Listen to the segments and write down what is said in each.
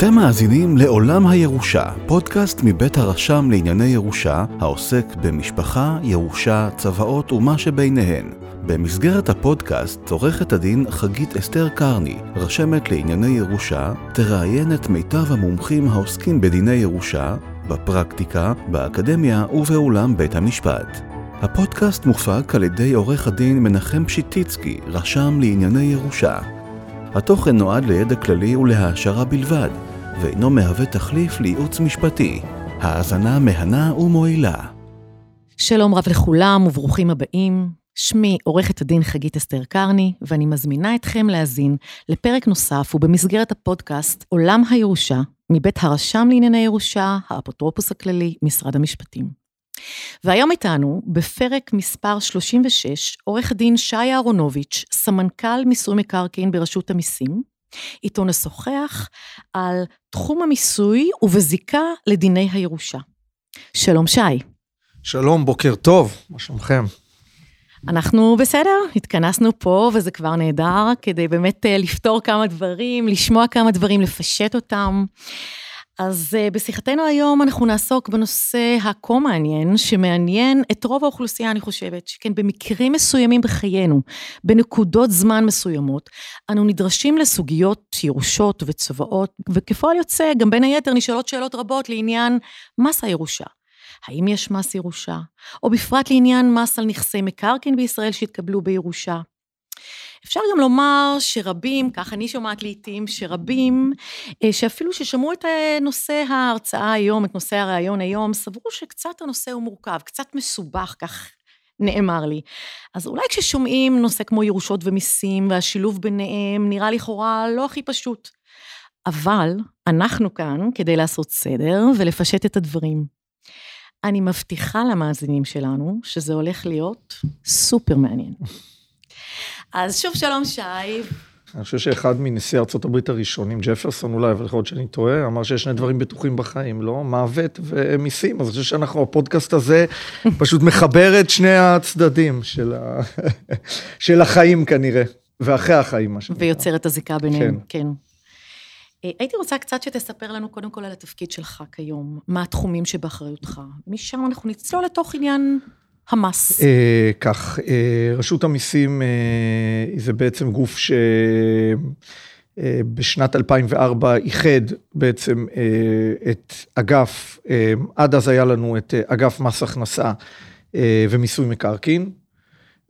אתם מאזינים לעולם הירושה, פודקאסט מבית הרשם לענייני ירושה, העוסק במשפחה, ירושה, צוואות ומה שביניהן. במסגרת הפודקאסט, עורכת הדין חגית אסתר קרני, רשמת לענייני ירושה, תראיין את מיטב המומחים העוסקים בדיני ירושה, בפרקטיקה, באקדמיה ובאולם בית המשפט. הפודקאסט מופק על ידי עורך הדין מנחם פשיטיצקי, רשם לענייני ירושה. התוכן נועד לידע כללי ולהעשרה בלבד, ואינו מהווה תחליף לייעוץ משפטי. האזנה מהנה ומועילה. שלום רב לכולם וברוכים הבאים. שמי עורכת הדין חגית אסתר קרני, ואני מזמינה אתכם להאזין לפרק נוסף ובמסגרת הפודקאסט עולם הירושה, מבית הרשם לענייני ירושה, האפוטרופוס הכללי, משרד המשפטים. והיום איתנו, בפרק מספר 36, עורך הדין שי אהרונוביץ', סמנכ"ל מיסוי מקרקעין ברשות המיסים, איתו נשוחח על תחום המיסוי ובזיקה לדיני הירושה. שלום שי. שלום, בוקר טוב, מה שלומכם? אנחנו בסדר, התכנסנו פה וזה כבר נהדר, כדי באמת אה, לפתור כמה דברים, לשמוע כמה דברים, לפשט אותם. אז uh, בשיחתנו היום אנחנו נעסוק בנושא הכה מעניין, שמעניין את רוב האוכלוסייה, אני חושבת, שכן במקרים מסוימים בחיינו, בנקודות זמן מסוימות, אנו נדרשים לסוגיות ירושות וצוואות, וכפועל יוצא, גם בין היתר נשאלות שאלות רבות לעניין מס הירושה. האם יש מס ירושה? או בפרט לעניין מס על נכסי מקרקעין בישראל שהתקבלו בירושה? אפשר גם לומר שרבים, כך אני שומעת לעיתים, שרבים, אה, שאפילו ששמעו את אה, נושא ההרצאה היום, את נושא הראיון היום, סברו שקצת הנושא הוא מורכב, קצת מסובך, כך נאמר לי. אז אולי כששומעים נושא כמו ירושות ומיסים והשילוב ביניהם, נראה לכאורה לא הכי פשוט. אבל אנחנו כאן כדי לעשות סדר ולפשט את הדברים. אני מבטיחה למאזינים שלנו שזה הולך להיות סופר מעניין. אז שוב שלום שי. אני חושב שאחד מנשיא ארצות הברית הראשונים, ג'פרסון אולי, אבל יכול להיות שאני טועה, אמר שיש שני דברים בטוחים בחיים, לא? מוות ומיסים. אז אני חושב שאנחנו, הפודקאסט הזה פשוט מחבר את שני הצדדים של, ה... של החיים כנראה, ואחרי החיים, מה שנקרא. ויוצר את הזיקה ביניהם, כן. כן. אה, הייתי רוצה קצת שתספר לנו קודם כל על התפקיד שלך כיום, מה התחומים שבאחריותך. משם אנחנו נצלול לתוך עניין המס. אה, כך, אה, רשות המיסים זה בעצם גוף שבשנת 2004 איחד בעצם את אגף, עד אז היה לנו את אגף מס הכנסה ומיסוי מקרקעין,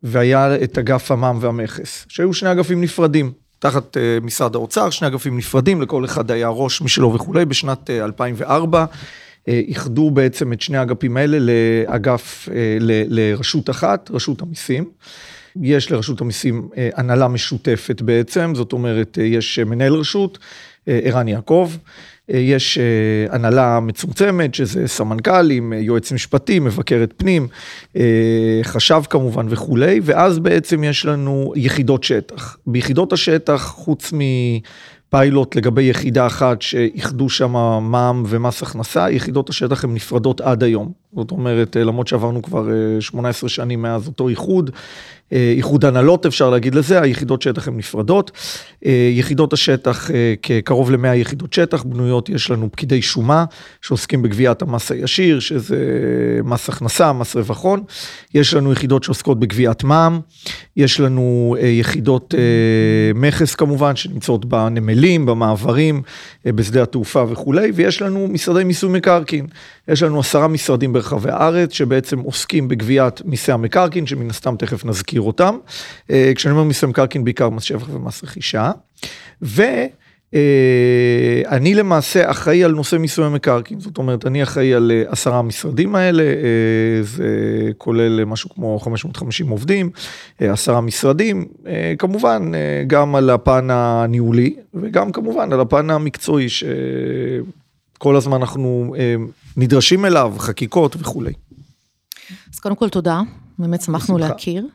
והיה את אגף המע"מ והמכס, שהיו שני אגפים נפרדים. תחת משרד האוצר, שני אגפים נפרדים, לכל אחד היה ראש משלו וכולי, בשנת 2004 איחדו בעצם את שני האגפים האלה לאגף, אה, לרשות אחת, רשות המיסים. יש לרשות המיסים אה, הנהלה משותפת בעצם, זאת אומרת, אה, יש מנהל רשות, ערן יעקב, יש הנהלה מצומצמת, שזה סמנכ"לים, יועץ משפטי, מבקרת פנים, חשב כמובן וכולי, ואז בעצם יש לנו יחידות שטח. ביחידות השטח, חוץ מ... פיילוט לגבי יחידה אחת שאיחדו שם מע"מ ומס הכנסה, יחידות השטח הן נפרדות עד היום. זאת אומרת, למרות שעברנו כבר 18 שנים מאז אותו איחוד, אה, איחוד הנהלות אפשר להגיד לזה, היחידות שטח הן נפרדות. אה, יחידות השטח, אה, כקרוב ל-100 יחידות שטח בנויות, יש לנו פקידי שומה שעוסקים בגביית המס הישיר, שזה מס הכנסה, מס רווחון. יש לנו יחידות שעוסקות בגביית מע"מ, יש לנו יחידות מכס כמובן, שנמצאות בנמלים, במעברים, בשדה התעופה וכולי, ויש לנו משרדי מיסוי מקרקעין. יש לנו עשרה משרדים ברחבי הארץ שבעצם עוסקים בגביית מיסי המקרקעין, שמן הסתם תכף נזכיר אותם. אה, כשאני אומר מיסי המקרקעין, בעיקר מס שבח ומס רכישה. ואני אה, למעשה אחראי על נושא מיסוי המקרקעין, זאת אומרת, אני אחראי על אה, עשרה המשרדים האלה, זה כולל משהו כמו 550 עובדים, עשרה משרדים, כמובן גם על הפן הניהולי וגם כמובן על הפן המקצועי, שכל הזמן אנחנו נדרשים אליו, חקיקות וכולי. אז קודם כל תודה, באמת שמחנו בשמחה. להכיר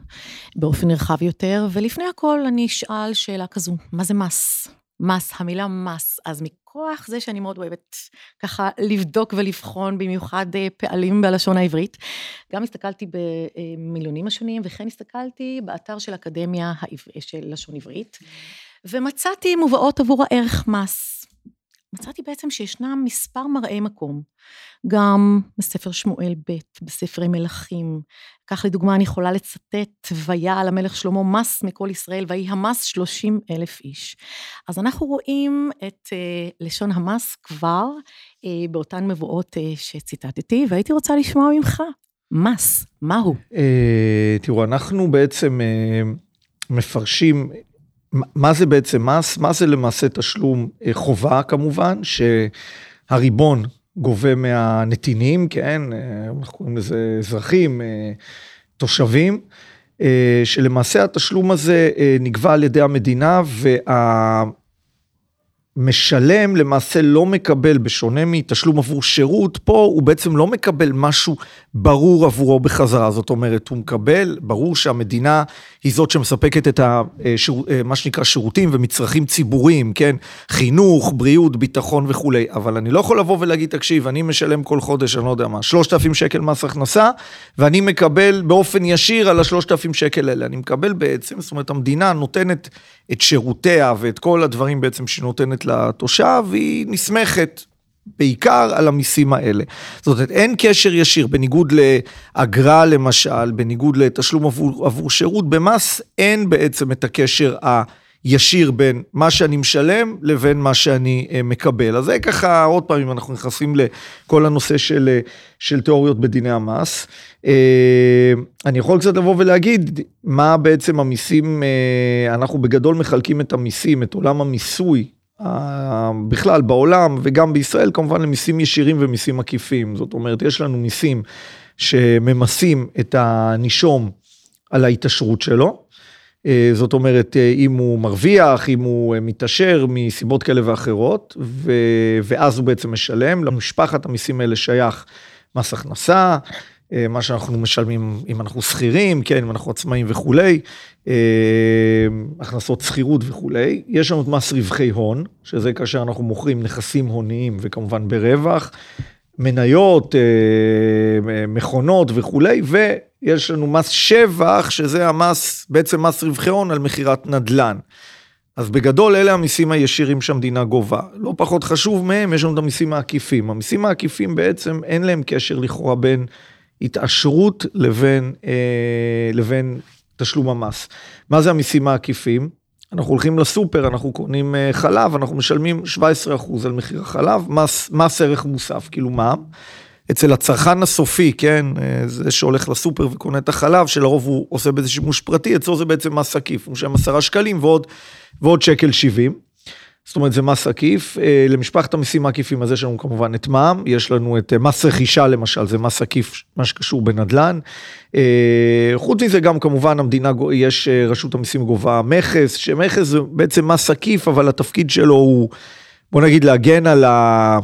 באופן נרחב יותר, ולפני הכל אני אשאל שאלה כזו, מה זה מס? מס, המילה מס, אז מכוח זה שאני מאוד אוהבת ככה לבדוק ולבחון במיוחד אה, פעלים בלשון העברית, גם הסתכלתי במיליונים השונים וכן הסתכלתי באתר של אקדמיה של לשון עברית. ומצאתי מובאות עבור הערך מס. מצאתי בעצם שישנם מספר מראי מקום, גם בספר שמואל ב', בספרי מלכים. כך לדוגמה אני יכולה לצטט, ויעל המלך שלמה מס מכל ישראל, ויהי המס שלושים אלף איש. אז אנחנו רואים את uh, לשון המס כבר uh, באותן מבואות uh, שציטטתי, והייתי רוצה לשמוע ממך, מס, מהו? Uh, תראו, אנחנו בעצם uh, מפרשים מה זה בעצם מס? מה זה למעשה תשלום חובה כמובן, שהריבון גובה מהנתינים, כן, אנחנו קוראים לזה אזרחים, תושבים, שלמעשה התשלום הזה נגבה על ידי המדינה וה... משלם למעשה לא מקבל, בשונה מתשלום עבור שירות, פה הוא בעצם לא מקבל משהו ברור עבורו בחזרה. זאת אומרת, הוא מקבל, ברור שהמדינה היא זאת שמספקת את ה, שיר, מה שנקרא שירותים ומצרכים ציבוריים, כן? חינוך, בריאות, ביטחון וכולי. אבל אני לא יכול לבוא ולהגיד, תקשיב, אני משלם כל חודש, אני לא יודע מה, 3,000 שקל מס הכנסה, ואני מקבל באופן ישיר על ה-3,000 שקל האלה. אני מקבל בעצם, זאת אומרת, המדינה נותנת את שירותיה ואת כל הדברים בעצם שהיא נותנת לתושב, היא נסמכת בעיקר על המיסים האלה. זאת אומרת, אין קשר ישיר, בניגוד לאגרה למשל, בניגוד לתשלום עבור, עבור שירות, במס אין בעצם את הקשר ה... ישיר בין מה שאני משלם לבין מה שאני אה, מקבל. אז זה ככה, עוד פעם, אם אנחנו נכנסים לכל הנושא של, אה, של תיאוריות בדיני המס. אה, אני יכול קצת לבוא ולהגיד מה בעצם המיסים, אנחנו בגדול מחלקים את המיסים, את עולם המיסוי בכלל בעולם וגם בישראל כמובן למיסים ישירים ומיסים עקיפים. זאת אומרת, יש לנו מיסים שממסים את הנישום על ההתעשרות שלו. אה, זאת אומרת, אה, אם הוא מרוויח, אם הוא אה, מתעשר מסיבות כאלה ואחרות, ו... ואז הוא בעצם משלם. למשפחת המיסים האלה שייך מס הכנסה, מה שאנחנו משלמים אם אנחנו שכירים, כן, אם אנחנו עצמאים וכולי, הכנסות שכירות וכולי. יש לנו את מס רווחי הון, שזה כאשר אנחנו מוכרים נכסים הוניים וכמובן ברווח. מניות, מכונות וכולי, יש לנו מס שבח, שזה המס, בעצם מס רווחי הון על מכירת נדל"ן. אז בגדול אלה המיסים הישירים שהמדינה גובה. לא פחות חשוב מהם, יש לנו את המיסים העקיפים. המיסים העקיפים בעצם אין להם קשר לכאורה בין התעשרות לבין, אה, לבין תשלום המס. מה זה המיסים העקיפים? אנחנו הולכים לסופר, אנחנו קונים אה, חלב, אנחנו משלמים 17% על מחיר החלב, מס, מס ערך מוסף, כאילו מע"מ. אצל הצרכן הסופי, כן, אה, זה שהולך לסופר וקונה את החלב, שלרוב הוא עושה בזה שימוש פרטי, אצלו זה בעצם מס עקיף, הוא משלם עשרה שקלים ועוד, ועוד שקל שבעים. זאת אומרת, זה מס עקיף. אה, למשפחת המיסים העקיפים, אז יש לנו כמובן את מע"מ, יש לנו את אה, מס רכישה למשל, זה מס עקיף, מה שקשור בנדל"ן. חוץ מזה, גם כמובן המדינה, יש רשות המיסים גובה מכס, שמכס זה בעצם מס עקיף, אבל התפקיד שלו הוא, בוא נגיד, להגן על ה...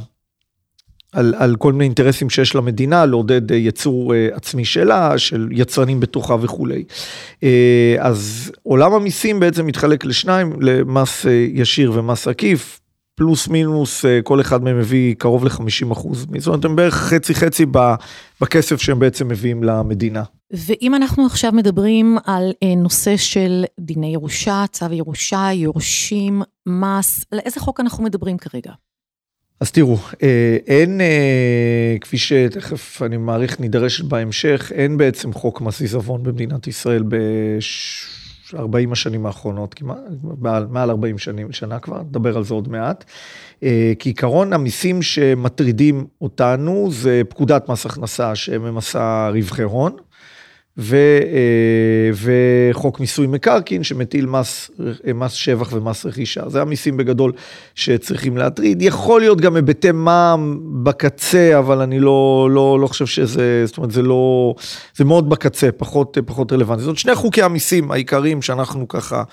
על, על כל מיני אינטרסים שיש למדינה, לעודד אה, יצור אה, עצמי שלה, של יצרנים בתוכה וכולי. אה, אז עולם המיסים בעצם מתחלק לשניים, למס ישיר ומס עקיף. פלוס מינוס, כל אחד מהם מביא קרוב ל-50 אחוז. זאת אומרת, הם בערך חצי חצי בכסף שהם בעצם מביאים למדינה. ואם אנחנו עכשיו מדברים על נושא של דיני ירושה, צו ירושה, יורשים, מס, על איזה חוק אנחנו מדברים כרגע? אז תראו, אה, אין, אה, כפי שתכף אני מעריך נידרש בהמשך, אין בעצם חוק מס עיזבון במדינת ישראל ב-40 השנים האחרונות, כמעט, מעל 40 שנים, שנה כבר, נדבר על זה עוד מעט. אה, כעיקרון המיסים שמטרידים אותנו זה פקודת מס הכנסה שממסה רווחי הון. ו, אה, וחוק מיסוי מקרקעין שמטיל מס, מס שבח ומס רכישה. זה המיסים בגדול שצריכים להטריד. יכול להיות גם היבטי מע"מ בקצה, אבל אני לא, לא, לא חושב שזה, זאת אומרת, זה לא, זה מאוד בקצה, פחות, פחות רלוונטי. זאת שני חוקי המיסים העיקריים שאנחנו ככה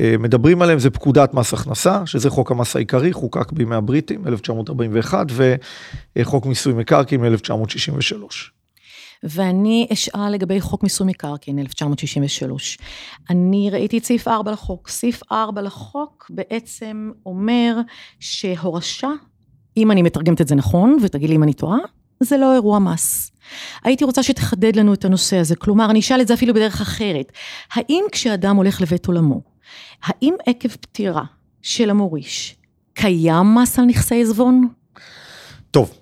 אה, מדברים עליהם, זה פקודת מס הכנסה, שזה חוק המס העיקרי, חוקק בימי הבריטים, 1941, וחוק מיסוי מקרקעין מ-1963. ואני אשאל לגבי חוק מיסוי מקרקעין, 1963. אני ראיתי את סעיף 4 לחוק. סעיף 4 לחוק בעצם אומר שהורשה, אם אני מתרגמת את זה נכון, ותגיד לי אם אני טועה, זה לא אירוע מס. הייתי רוצה שתחדד לנו את הנושא הזה, כלומר, אני אשאל את זה אפילו בדרך אחרת. האם כשאדם הולך לבית עולמו, האם עקב פטירה של המוריש קיים מס על נכסי עזבון? טוב,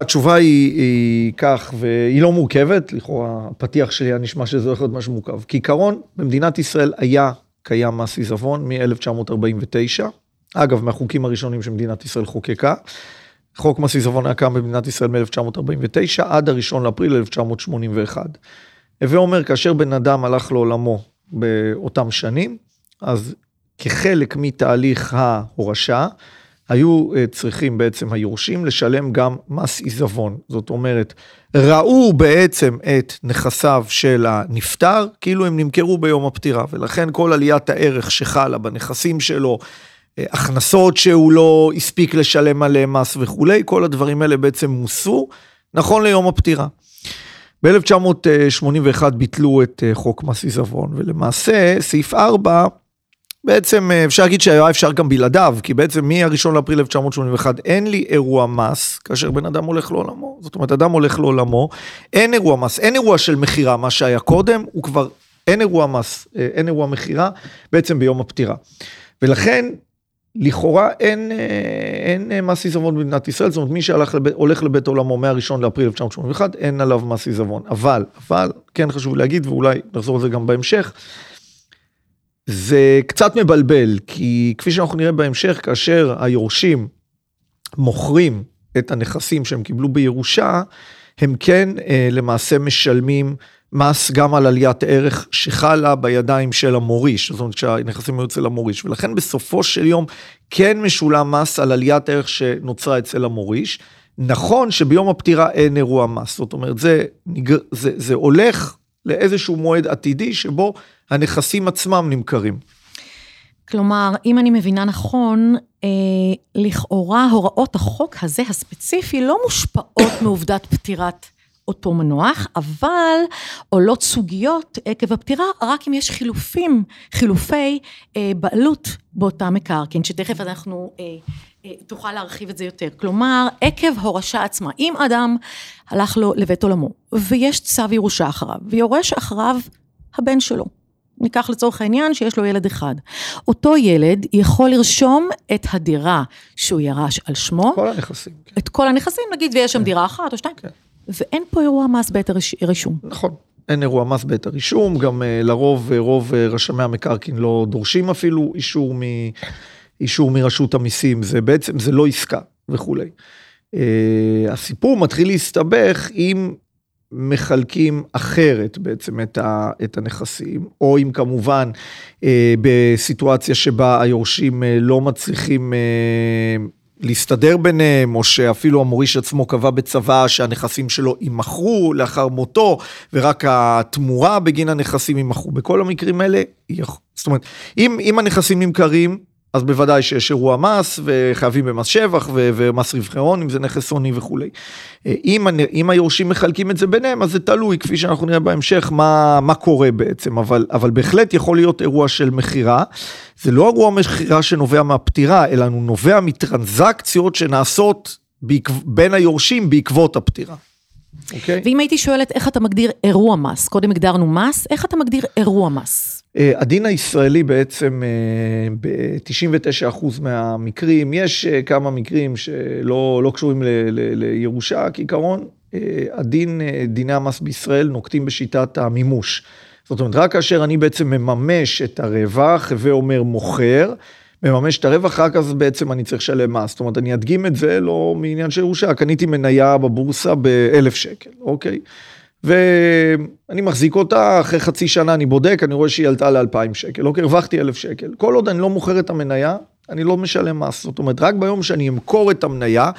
התשובה היא, היא כך, והיא לא מורכבת, לכאורה הפתיח שלי היה נשמע שזה הולך להיות משהו מורכב. כעיקרון, במדינת ישראל היה קיים מס עיזבון מ-1949. אגב, מהחוקים הראשונים שמדינת ישראל חוקקה. חוק מס עיזבון היה קם במדינת ישראל מ-1949 עד הראשון לאפריל 1981. הווה אומר, כאשר בן אדם הלך לעולמו באותם שנים, אז כחלק מתהליך ההורשה, היו אה, צריכים בעצם היורשים לשלם גם מס עיזבון. זאת אומרת, ראו בעצם את נכסיו של הנפטר, כאילו הם נמכרו ביום הפטירה, ולכן כל עליית הערך שחלה בנכסים שלו, אה, הכנסות שהוא לא הספיק לשלם עליהם מס וכולי, כל הדברים האלה בעצם מוסו, נכון ליום הפטירה. ב-1981 ביטלו את אה, חוק מס עיזבון, ולמעשה סעיף 4 בעצם אה, אפשר להגיד שהיה אפשר גם בלעדיו, כי בעצם מ-1 לאפריל 1981 אין לי אירוע מס כאשר בן אדם הולך לעולמו. זאת אומרת, אדם הולך לעולמו, אין אירוע מס, אין אירוע של מכירה, מה שהיה קודם, הוא כבר, אין אירוע מס, אה, אין אירוע מכירה, בעצם ביום הפטירה. ולכן, לכאורה אין, אה, אין מס עיזבון במדינת ישראל, זאת אומרת, מי שהולך לבית עולמו מה-1 לאפריל 1981, אין עליו מס עיזבון. אבל, אבל, כן חשוב להגיד, ואולי נחזור על זה גם בהמשך, זה קצת מבלבל, כי כפי שאנחנו נראה בהמשך, כאשר היורשים מוכרים את הנכסים שהם קיבלו בירושה, הם כן אה, למעשה משלמים מס גם על עליית ערך שחלה בידיים של המוריש, זאת אומרת שהנכסים היו אצל המוריש, ולכן בסופו של יום כן משולם מס על עליית ערך שנוצרה אצל המוריש. נכון שביום הפטירה אין אירוע מס, זאת אומרת זה, זה, זה הולך לאיזשהו מועד עתידי שבו הנכסים עצמם נמכרים. כלומר, אם אני מבינה נכון, אה, לכאורה הוראות החוק הזה הספציפי לא מושפעות מעובדת פטירת אותו מנוח, אבל עולות סוגיות עקב הפטירה רק אם יש חילופים, חילופי אה, בעלות באותה מקרקעין, שתכף אנחנו אה, אה, תוכל להרחיב את זה יותר. כלומר, עקב הורשה עצמה, אם אדם הלך לו לבית עולמו, ויש צו ירושה אחריו, ויורש אחריו הבן שלו, ניקח לצורך העניין שיש לו ילד אחד. אותו ילד יכול לרשום את הדירה שהוא ירש על שמו. כל הנכסים. כן. את כל הנכסים, נגיד, ויש שם כן. דירה אחת או שתיים. כן. ואין פה אירוע מס בעת הרישום. נכון. אין אירוע מס בעת הרישום, גם uh, לרוב uh, רוב uh, רשמי המקרקעין לא דורשים אפילו אישור, מ, אישור מרשות המיסים, זה בעצם, זה לא עסקה וכולי. Uh, הסיפור מתחיל להסתבך אם מחלקים אחרת בעצם את, ה, את הנכסים, או אם כמובן אה, בסיטואציה שבה היורשים אה, לא מצליחים אה, להסתדר ביניהם, או שאפילו המוריש עצמו קבע בצבא שהנכסים שלו יימכרו לאחר מותו, ורק התמורה בגין הנכסים יימכרו. בכל המקרים האלה, זאת אומרת, אם, אם הנכסים נמכרים, אז בוודאי שיש אירוע מס וחייבים במס שבח ומס רווחי הון, אם זה נכס הוני וכולי. אה, אם, אם היורשים מחלקים את זה ביניהם, אז זה תלוי, כפי שאנחנו נראה בהמשך, מה, מה קורה בעצם, אבל, אבל בהחלט יכול להיות אירוע של מכירה. זה לא אירוע מכירה שנובע מהפטירה, אלא הוא נובע מטרנזקציות שנעשות בעקב, בין היורשים בעקבות הפטירה. Okay. אוקיי? ואם הייתי שואלת איך אתה מגדיר אירוע מס, קודם הגדרנו מס, איך אתה מגדיר אירוע מס? אה, הדין הישראלי בעצם אה, ב-99% מהמקרים, יש אה, כמה מקרים שלא לא קשורים ל, ל, לירושה, כעיקרון, הדין, דיני המס בישראל נוקטים בשיטת המימוש. זאת אומרת, רק כאשר אני בעצם מממש את הרווח, הווה אומר מוכר, מממש את הרווח, רק אז בעצם אני צריך לשלם מס. זאת אומרת, אני אדגים את זה לא מעניין של ירושה, קניתי מניה בבורסה באלף שקל, אוקיי? ואני מחזיק אותה, אחרי חצי שנה אני בודק, אני רואה שהיא עלתה ל-2,000 שקל, אוקיי, הרווחתי 1,000 שקל. כל עוד אני לא מוכר את המניה, אני לא משלם מס. זאת אומרת, רק ביום שאני אמכור את המניה,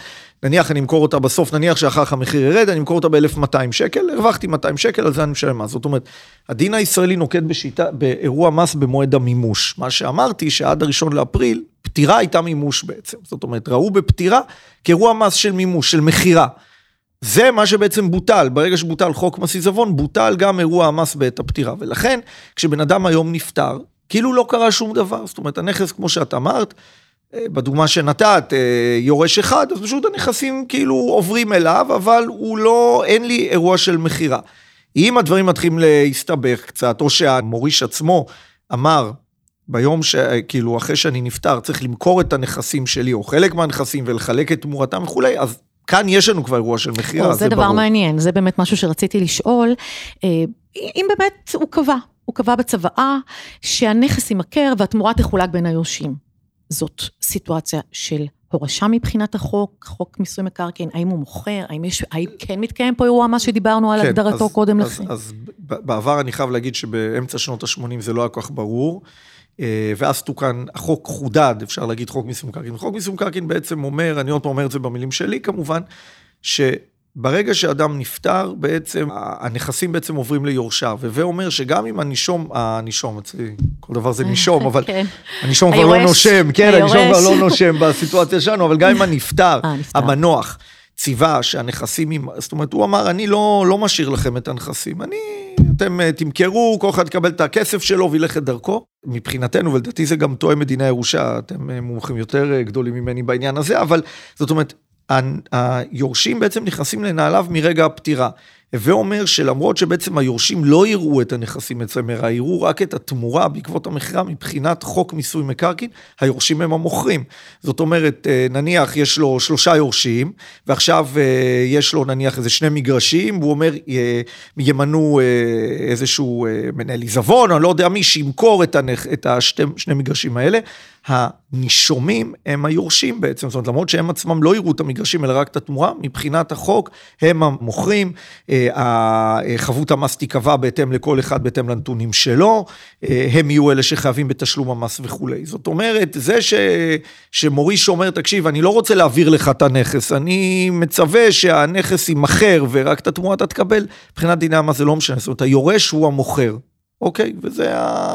נניח אני אמכור אותה בסוף, נניח שאחר כך המחיר ירד, אני אמכור אותה ב-1,200 שקל, הרווחתי 200 שקל, על זה אני משלם מס. זאת אומרת, הדין הישראלי נוקט בשיטה, באירוע מס במועד המימוש. מה שאמרתי, שעד הראשון לאפריל, פטירה הייתה מימוש בעצם. זאת אומרת, ראו בפטירה כאירוע מס של מימוש, של מכירה. זה מה שבעצם בוטל, ברגע שבוטל חוק מס עיזבון, בוטל גם אירוע המס בעת הפטירה. ולכן, כשבן אדם היום נפטר, כאילו לא קרה שום דבר. זאת אומרת, הנכס, כמו שאת אמרת, אה, בדוגמה שנתת, אה, יורש אחד, אז פשוט הנכסים כאילו עוברים אליו, אבל הוא לא, אין לי אירוע של מכירה. אם הדברים מתחילים להסתבך קצת, או שהמוריש עצמו אמר, ביום שכאילו אחרי שאני נפטר צריך למכור את הנכסים שלי או חלק מהנכסים ולחלק את תמורתם וכולי, אז כאן יש לנו כבר אירוע של מכירה, זה, זה דבר ברור. מעניין, זה באמת משהו שרציתי לשאול. אה, אם באמת הוא קבע, הוא קבע בצוואה שהנכס יימכר והתמורה תחולק בין היורשים. זאת סיטואציה של הורשה מבחינת החוק, חוק מיסוי מקרקעין, האם הוא מוכר, האם, יש, האם כן מתקיים פה אירוע מה שדיברנו על כן, הגדרתו אז, קודם לכן? אז, אז בעבר אני חייב להגיד שבאמצע שנות ה-80 זה לא היה כל כך ברור. אה, ואז תוקן, החוק חודד, אפשר להגיד חוק מיסוי מקרקעין. חוק מיסוי מקרקעין בעצם אומר, אני עוד פעם אומר את זה במילים שלי כמובן, שברגע שאדם נפטר, בעצם הנכסים בעצם עוברים ליורשיו. הווה אומר שגם אם הנישום, הנישום, אצלי, כל דבר זה נישום, אבל כן. הנישום כבר לא נושם, כן, הנישום כבר לא נושם בסיטואציה שלנו, אבל גם אם הנפטר, אה, המנוח, ציווה שהנכסים, זאת אומרת, הוא אמר, אני לא, לא משאיר לכם את הנכסים, אני, אתם אה, תמכרו, כל אחד יקבל את הכסף שלו וילך את דרכו. מבחינתנו, ולדעתי זה גם תואם מדינה ירושה, אתם אה, מומחים יותר אה, גדולים ממני בעניין הזה, אבל זאת אומרת, היורשים בעצם נכנסים לנעליו מרגע הפטירה. הווה אומר שלמרות שבעצם היורשים לא יראו את הנכסים אלא יראו רק את התמורה בעקבות המכירה מבחינת חוק מיסוי מקרקעין, היורשים הם המוכרים. זאת אומרת, אה, נניח יש לו שלושה יורשים, ועכשיו אה, יש לו נניח איזה שני מגרשים, והוא אומר, אה, ימנו איזשהו מנהל עיזבון, אני לא יודע מי, שימכור את, הנכ... את השני מגרשים האלה. הנישומים הם היורשים בעצם, זאת אומרת, למרות שהם עצמם לא יראו את המגרשים, אלא רק את התמורה, מבחינת החוק, הם המוכרים, אה, חבות המס תיקבע בהתאם לכל אחד, בהתאם לנתונים שלו, אה, הם יהיו אלה שחייבים בתשלום המס וכולי. זאת אומרת, זה ש, שמוריש אומר, תקשיב, אני לא רוצה להעביר לך את הנכס, אני מצווה שהנכס יימכר ורק את התמורה אתה תקבל, מבחינת דיני המס זה לא משנה, זאת אומרת, היורש הוא המוכר. אוקיי? וזה,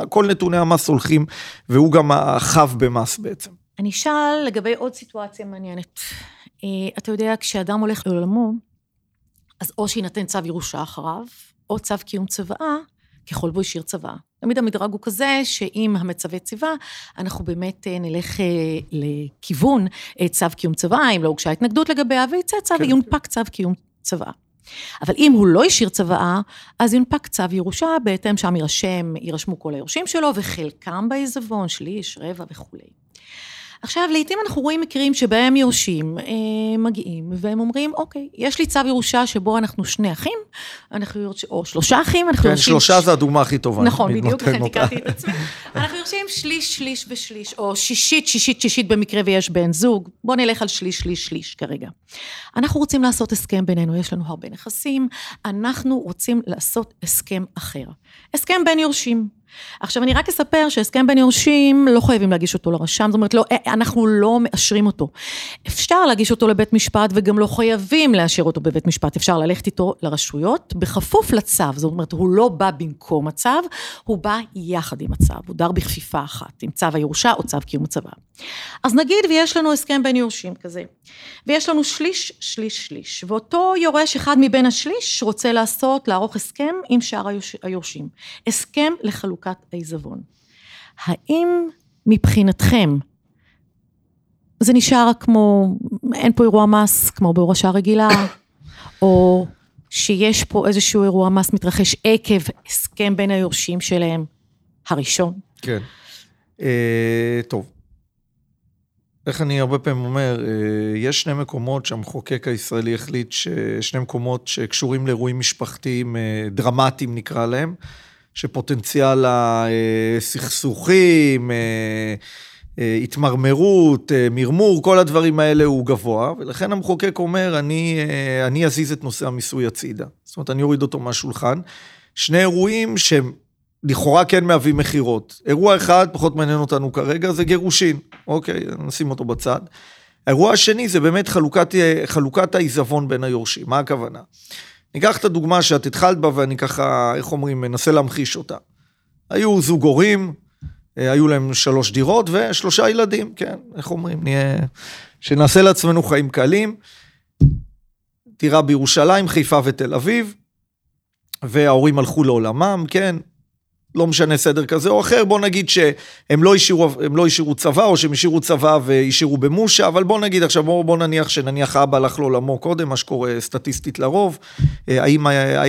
כל נתוני המס הולכים, והוא גם החב במס בעצם. אני אשאל לגבי עוד סיטואציה מעניינת. אה, אתה יודע, כשאדם הולך לעולמו, אז או שיינתן צו ירושה אחריו, או צו קיום צוואה, ככל והוא השאיר צוואה. תמיד המדרג הוא כזה, שאם המצווה ציווה, אנחנו באמת אה, נלך אה, לכיוון צו קיום צוואה, אם לא הוגשה התנגדות לגביה, ויצא צו, כן. יונפק צו קיום צוואה. אבל אם הוא לא השאיר צוואה, אז יונפק צו ירושה, בהתאם שם יירשם, יירשמו כל היורשים שלו, וחלקם בעיזבון, שליש, רבע וכולי. עכשיו, לעתים אנחנו רואים מקרים שבהם יורשים אה, מגיעים, והם אומרים, אוקיי, יש לי צו ירושה שבו אנחנו שני אחים, אנחנו יורשים, או שלושה אחים, אנחנו כן, יורשים... כן, שלושה ש... זה הדוגמה הכי טובה. נכון, בדיוק, לכן תיקנתי את עצמי. אנחנו יורשים שליש, שליש ושליש, או שישית, שישית, שישית במקרה ויש בן זוג. בואו נלך על שליש, שליש, שליש כרגע. אנחנו רוצים לעשות הסכם בינינו, יש לנו הרבה נכסים, אנחנו רוצים לעשות הסכם אחר. הסכם בין יורשים. עכשיו, אני רק אספר שהסכם בין יורשים, לא חייבים להגיש אותו לרשם, זאת אומרת, לא, אה, אנחנו לא מאשרים אותו. אפשר להגיש אותו לבית משפט, וגם לא חייבים לאשר אותו בבית משפט, אפשר ללכת איתו לרשויות, בכפוף לצו, זאת אומרת, הוא לא בא במקום הצו, הוא בא יחד עם הצו, הוא דר בכפיפה אחת, עם צו הירושה או צו קיום הצבא. אז נגיד ויש לנו הסכם בין יורשים כזה, ויש לנו שליש, שליש, שליש, ואותו יורש אחד מבין השליש רוצה לעשות, לערוך הסכם עם שאר היורשים. הסכם לחלוקה. חלוקת העיזבון. האם מבחינתכם זה נשאר כמו, אין פה אירוע מס כמו בהורשה רגילה, או שיש פה איזשהו אירוע מס מתרחש עקב הסכם בין היורשים שלהם, הראשון? כן. אה, טוב. איך אני הרבה פעמים אומר, אה, יש שני מקומות שהמחוקק הישראלי החליט, שני מקומות שקשורים לאירועים משפחתיים אה, דרמטיים נקרא להם. שפוטנציאל הסכסוכים, אה, אה, התמרמרות, אה, מרמור, כל הדברים האלה הוא גבוה, ולכן המחוקק אומר, אני, אני אזיז את נושא המיסוי הצידה. זאת אומרת, אני אוריד אותו מהשולחן. שני אירועים שהם לכאורה כן מהווים מכירות. אירוע אחד, פחות מעניין אותנו כרגע, זה גירושין, אוקיי, נשים אותו בצד. האירוע השני זה באמת חלוקת, חלוקת העיזבון בין היורשים, מה הכוונה? ניקח את הדוגמה שאת התחלת בה ואני ככה, איך אומרים, מנסה להמחיש אותה. היו זוג הורים, אה, היו להם שלוש דירות ושלושה ילדים, כן, איך אומרים, נהיה... שנעשה לעצמנו חיים קלים. דירה בירושלים, חיפה ותל אביב, וההורים הלכו לעולמם, כן. לא משנה סדר כזה או אחר, בוא נגיד שהם לא השאירו, לא השאירו צבא, או שהם השאירו צבא והשאירו במושה, אבל בוא נגיד עכשיו, בוא, בוא נניח שנניח האבא הלך לעולמו קודם, מה שקורה סטטיסטית לרוב, אה, האם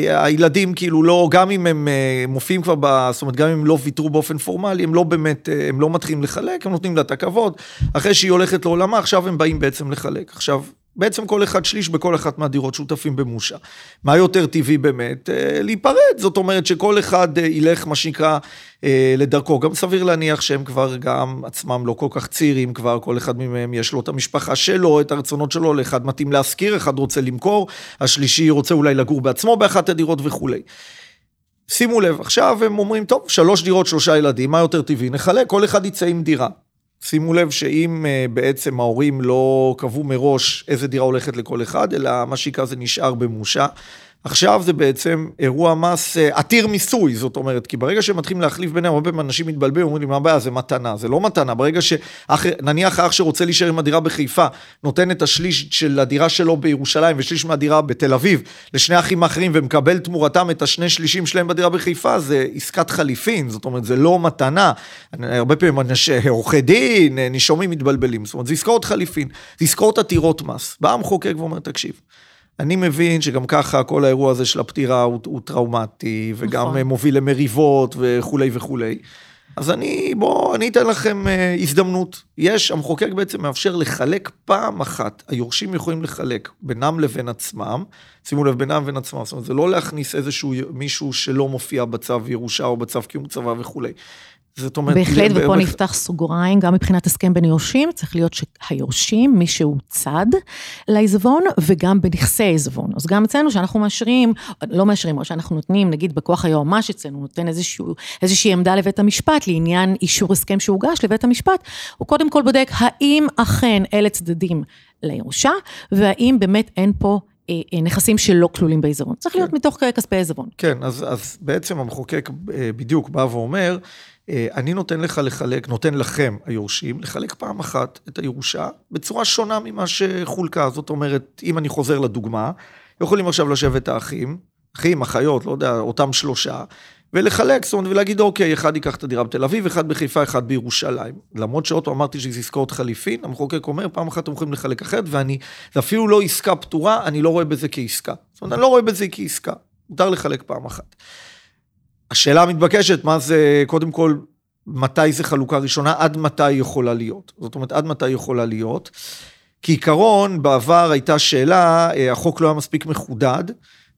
הילדים כאילו לא, גם אם הם אה, מופיעים כבר, ב, זאת אומרת, גם אם הם לא ויתרו באופן פורמלי, הם לא באמת, אה, הם לא מתחילים לחלק, הם נותנים לה את הכבוד, אחרי שהיא הולכת לעולמה, עכשיו הם באים בעצם לחלק. עכשיו, בעצם כל אחד שליש בכל אחת מהדירות שותפים במושה. מה יותר טבעי באמת? אה, להיפרד, זאת אומרת שכל אחד אה, ילך, מה שנקרא, אה, לדרכו. גם סביר להניח שהם כבר גם עצמם לא כל כך צעירים כבר, כל אחד מהם יש לו את המשפחה שלו, את הרצונות שלו, לאחד מתאים להשכיר, אחד רוצה למכור, השלישי רוצה אולי לגור בעצמו באחת הדירות וכולי. שימו לב, עכשיו הם אומרים, טוב, שלוש דירות, שלושה ילדים, מה יותר טבעי? נחלק, כל אחד יצא עם דירה. שימו לב שאם אה, בעצם ההורים לא קבעו מראש איזה דירה הולכת לכל אחד, אלא מה שיקרא זה נשאר במושה, עכשיו זה בעצם אירוע מס אה, עתיר מיסוי, זאת אומרת, כי ברגע שהם מתחילים להחליף ביניהם, הרבה פעמים אנשים מתבלבלים, אומרים לי, מה הבעיה, זה מתנה, זה לא מתנה, ברגע שנניח האח שרוצה להישאר עם הדירה בחיפה, נותן את השליש של הדירה שלו בירושלים ושליש מהדירה בתל אביב, לשני אחים אחרים ומקבל תמורתם את השני שלישים שלהם בדירה בחיפה, זה עסקת חליפין, זאת אומרת, זה לא מתנה. הרבה פעמים עורכי דין, נישומים מתבלבלים, זאת אומרת, זה עסקאות חליפין, זה עסקאות עתירות מס. בא המחוקק ואומר, תקשיב, אני מבין שגם ככה כל האירוע הזה של הפטירה הוא, הוא טראומטי, וגם נכון. מוביל למריבות וכולי וכולי. אז אני, בואו, אני אתן לכם uh, הזדמנות. יש, המחוקק בעצם מאפשר לחלק פעם אחת, היורשים יכולים לחלק בינם לבין עצמם, שימו לב, בינם לבין עצמם, זאת אומרת, זה לא להכניס איזשהו מישהו שלא מופיע בצו ירושה או בצו קיום צבא וכולי. זאת אומרת... בהחלט, ופה נפתח סוגריים, גם מבחינת הסכם בין יורשים, צריך להיות שהיורשים, מי שהוא צד לעיזבון, וגם בנכסי העיזבון. אז גם אצלנו, שאנחנו מאשרים, לא מאשרים, או שאנחנו נותנים, נגיד בכוח היועמ"ש אצלנו, נותן איזשהו, איזושהי עמדה לבית המשפט לעניין אישור הסכם שהוגש לבית המשפט, הוא קודם כל בודק האם אכן אלה צדדים לירושה, והאם באמת אין פה... אה, אה, נכסים שלא כלולים בעיזבון. צריך להיות כן. מתוך כספי עיזבון. כן, אז, אז בעצם המחוקק אה, בדיוק בא ואומר, אני נותן לך לחלק, נותן לכם, היורשים, לחלק פעם אחת את הירושה בצורה שונה ממה שחולקה. זאת אומרת, אם אני חוזר לדוגמה, יכולים עכשיו לשבת האחים, אחים, אחיות, לא יודע, אותם שלושה, ולחלק, זאת אומרת, ולהגיד, אוקיי, אחד ייקח את הדירה בתל אביב, אחד בחיפה, אחד בירושלים. למרות שעוד פעם אמרתי שזה עסקאות חליפין, המחוקק אומר, פעם אחת אתם יכולים לחלק אחרת, ואני, זה אפילו לא עסקה פתורה, אני לא רואה בזה כעסקה. זאת אומרת, אני לא רואה בזה כעסקה. מותר לחלק פעם אחת. השאלה המתבקשת, מה זה, קודם כל, מתי זה חלוקה ראשונה, עד מתי היא יכולה להיות. זאת אומרת, עד מתי היא יכולה להיות. כעיקרון, בעבר הייתה שאלה, אה, החוק לא היה מספיק מחודד,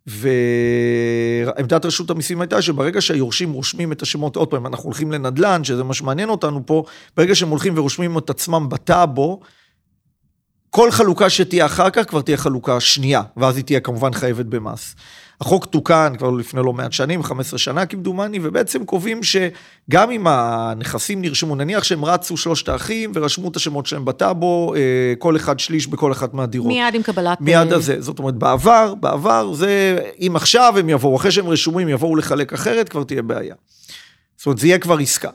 ועמדת רשות המיסים הייתה שברגע שהיורשים רושמים את השמות, עוד פעם, אנחנו הולכים לנדל"ן, שזה מה שמעניין אותנו פה, ברגע שהם הולכים ורושמים את עצמם בטאבו, כל חלוקה שתהיה אחר כך כבר תהיה חלוקה שנייה, ואז היא תהיה כמובן חייבת במס. החוק תוקן כבר לפני לא מעט שנים, 15 שנה כמדומני, ובעצם קובעים שגם אם הנכסים נרשמו, נניח שהם רצו שלושת האחים ורשמו את השמות שלהם בטאבו, אה, כל אחד שליש בכל אחת מהדירות. מיד עם קבלת... מיד אה, הזה. זאת אומרת, בעבר, בעבר זה, אם עכשיו הם יבואו, אחרי שהם רשומים יבואו לחלק אחרת, כבר תהיה בעיה. זאת אומרת, זה יהיה כבר עסקה.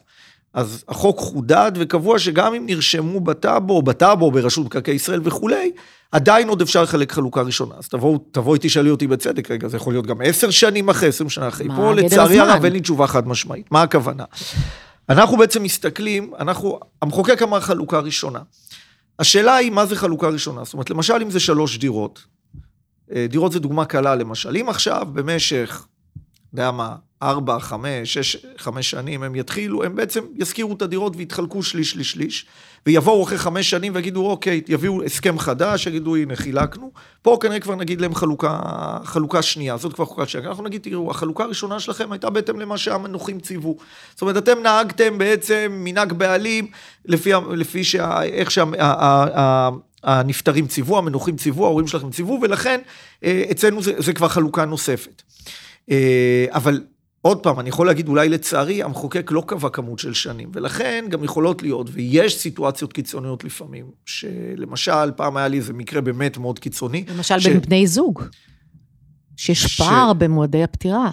אז החוק חודד וקבוע שגם אם נרשמו בטאבו, בטאבו, ברשות מקרקעי ישראל וכולי, עדיין עוד אפשר לחלק חלוקה ראשונה. אז תבואו, תבואי תשאלי אותי בצדק, רגע, זה יכול להיות גם עשר שנים אחרי, עשרים שנה אחרי. פה לצערי הרב אין לי תשובה חד משמעית. מה הכוונה? אנחנו בעצם מסתכלים, אנחנו, המחוקק אמר חלוקה ראשונה. השאלה היא מה זה חלוקה ראשונה. זאת אומרת, למשל אם זה שלוש דירות, אה, דירות זה דוגמה קלה למשל. אם עכשיו במשך, יודע מה, ארבע, חמש, שש, חמש שנים, הם יתחילו, הם בעצם ישכירו את הדירות ויתחלקו שליש, שליש, שליש, ויבואו אחרי חמש שנים ויגידו, אוקיי, יביאו הסכם חדש, יגידו, הנה, חילקנו. פה כנראה כבר נגיד להם חלוקה, חלוקה שנייה, זאת כבר חלוקה שנייה. אנחנו נגיד, תראו, החלוקה הראשונה שלכם הייתה בהתאם למה שהמנוחים ציוו. זאת אומרת, אתם נהגתם בעצם מנהג בעלים, לפי, לפי שה, איך שה... הנפטרים ציוו, המנוחים ציוו, ההורים שלכם ציוו, ולכן אה, אצלנו זה, זה כבר חלוקה נוספת. אה, אבל עוד פעם, אני יכול להגיד, אולי לצערי, המחוקק לא קבע כמות של שנים, ולכן גם יכולות להיות, ויש סיטואציות קיצוניות לפעמים, שלמשל, פעם היה לי איזה מקרה באמת מאוד קיצוני. למשל ש... בין בני זוג, שיש ש... פער במועדי הפטירה.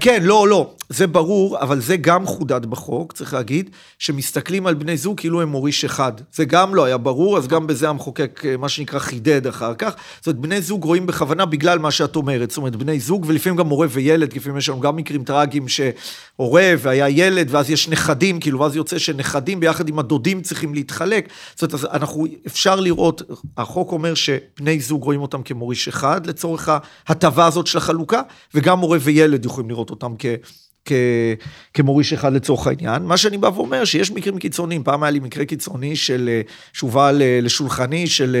כן, לא, לא, זה ברור, אבל זה גם חודד בחוק, צריך להגיד, שמסתכלים על בני זוג כאילו הם מוריש אחד. זה גם לא היה ברור, אז גם בזה המחוקק, אה, מה שנקרא, חידד אחר כך. זאת אומרת, בני זוג רואים בכוונה בגלל מה שאת אומרת. זאת אומרת, בני זוג, ולפעמים גם הורה וילד, לפעמים יש לנו גם מקרים טראגיים שהורה והיה ילד, ואז יש נכדים, כאילו, ואז יוצא שנכדים ביחד עם הדודים צריכים להתחלק. זאת אומרת, אנחנו, אפשר לראות, החוק אומר שבני זוג רואים אותם כמוריש אחד, לצורך ההטבה הזאת של החלוקה, וגם הורה וילד יכולים לראות אותם כ... כ, כמוריש אחד לצורך העניין. מה שאני בא ואומר, שיש מקרים קיצוניים, פעם היה לי מקרה קיצוני של, אה, שהובא לשולחני של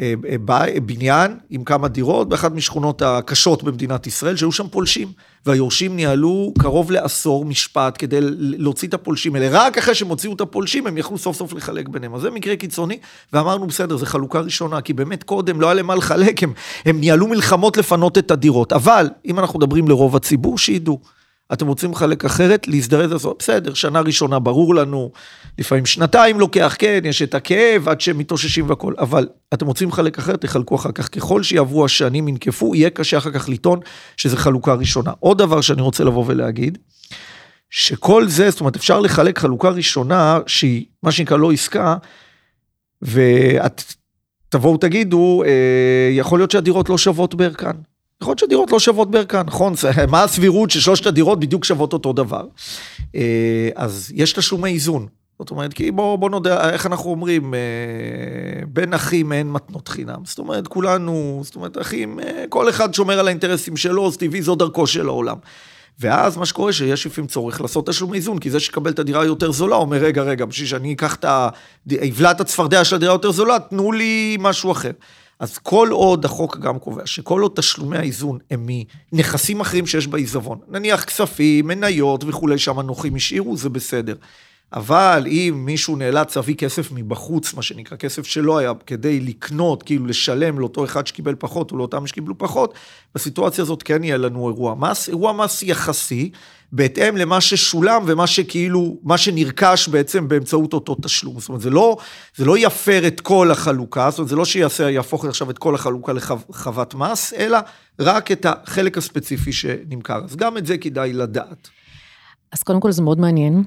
אה, אה, בניין עם כמה דירות באחת משכונות הקשות במדינת ישראל, שהיו שם פולשים, והיורשים ניהלו קרוב לעשור משפט כדי להוציא את הפולשים האלה. רק אחרי שהם הוציאו את הפולשים, הם יכלו סוף סוף לחלק ביניהם. אז זה מקרה קיצוני, ואמרנו, בסדר, זו חלוקה ראשונה, כי באמת קודם לא היה למה לחלק, הם, הם ניהלו מלחמות לפנות את הדירות. אבל, אם אנחנו מדברים לרוב הציבור, שידעו. אתם רוצים לחלק אחרת, להזדרז לעשות, בסדר, שנה ראשונה ברור לנו, לפעמים שנתיים לוקח, כן, יש את הכאב עד שהם מתאוששים והכל, אבל אתם רוצים לחלק אחרת, תחלקו אחר כך. ככל שיעברו השנים, ינקפו, יהיה קשה אחר כך לטעון שזה חלוקה ראשונה. עוד דבר שאני רוצה לבוא ולהגיד, שכל זה, זאת אומרת, אפשר לחלק חלוקה ראשונה, שהיא מה שנקרא לא עסקה, ואת תבואו תגידו, אה, יכול להיות שהדירות לא שוות בערכן. יכול להיות שהדירות לא שוות בערכן, נכון? מה הסבירות ששלושת הדירות בדיוק שוות אותו דבר? אה, אז יש תשלומי איזון. זאת אומרת, כי בוא, בוא נודה, איך אנחנו אומרים, אה, בין אחים אין מתנות חינם. זאת אומרת, כולנו, זאת אומרת, אחים, אה, כל אחד שומר על האינטרסים שלו, אז טבעי זו דרכו של העולם. ואז מה שקורה שיש לפעמים צורך לעשות תשלומי איזון, כי זה שקבל את הדירה יותר זולה, אומר, רגע, רגע, בשביל שאני אקח את ה... אבלע את הצפרדע של הדירה יותר זולה, תנו לי משהו אחר. אז כל עוד החוק גם קובע שכל עוד תשלומי האיזון הם מנכסים אחרים שיש בעיזבון, נניח כספים, מניות וכולי, שהמנוחים השאירו, זה בסדר. אבל אם מישהו נאלץ להביא כסף מבחוץ, מה שנקרא, כסף שלא היה, כדי לקנות, כאילו לשלם לאותו אחד שקיבל פחות או לאותם שקיבלו פחות, בסיטואציה הזאת כן יהיה לנו אירוע מס. אירוע מס יחסי, בהתאם למה ששולם ומה שכאילו, מה שנרכש בעצם באמצעות אותו תשלום. זאת אומרת, זה לא, זה לא יפר את כל החלוקה, זאת אומרת, זה לא שיעשה, יהפוך עכשיו את כל החלוקה לחוות מס, אלא רק את החלק הספציפי שנמכר. אז גם את זה כדאי לדעת. אז קודם כל זה מאוד מעניין,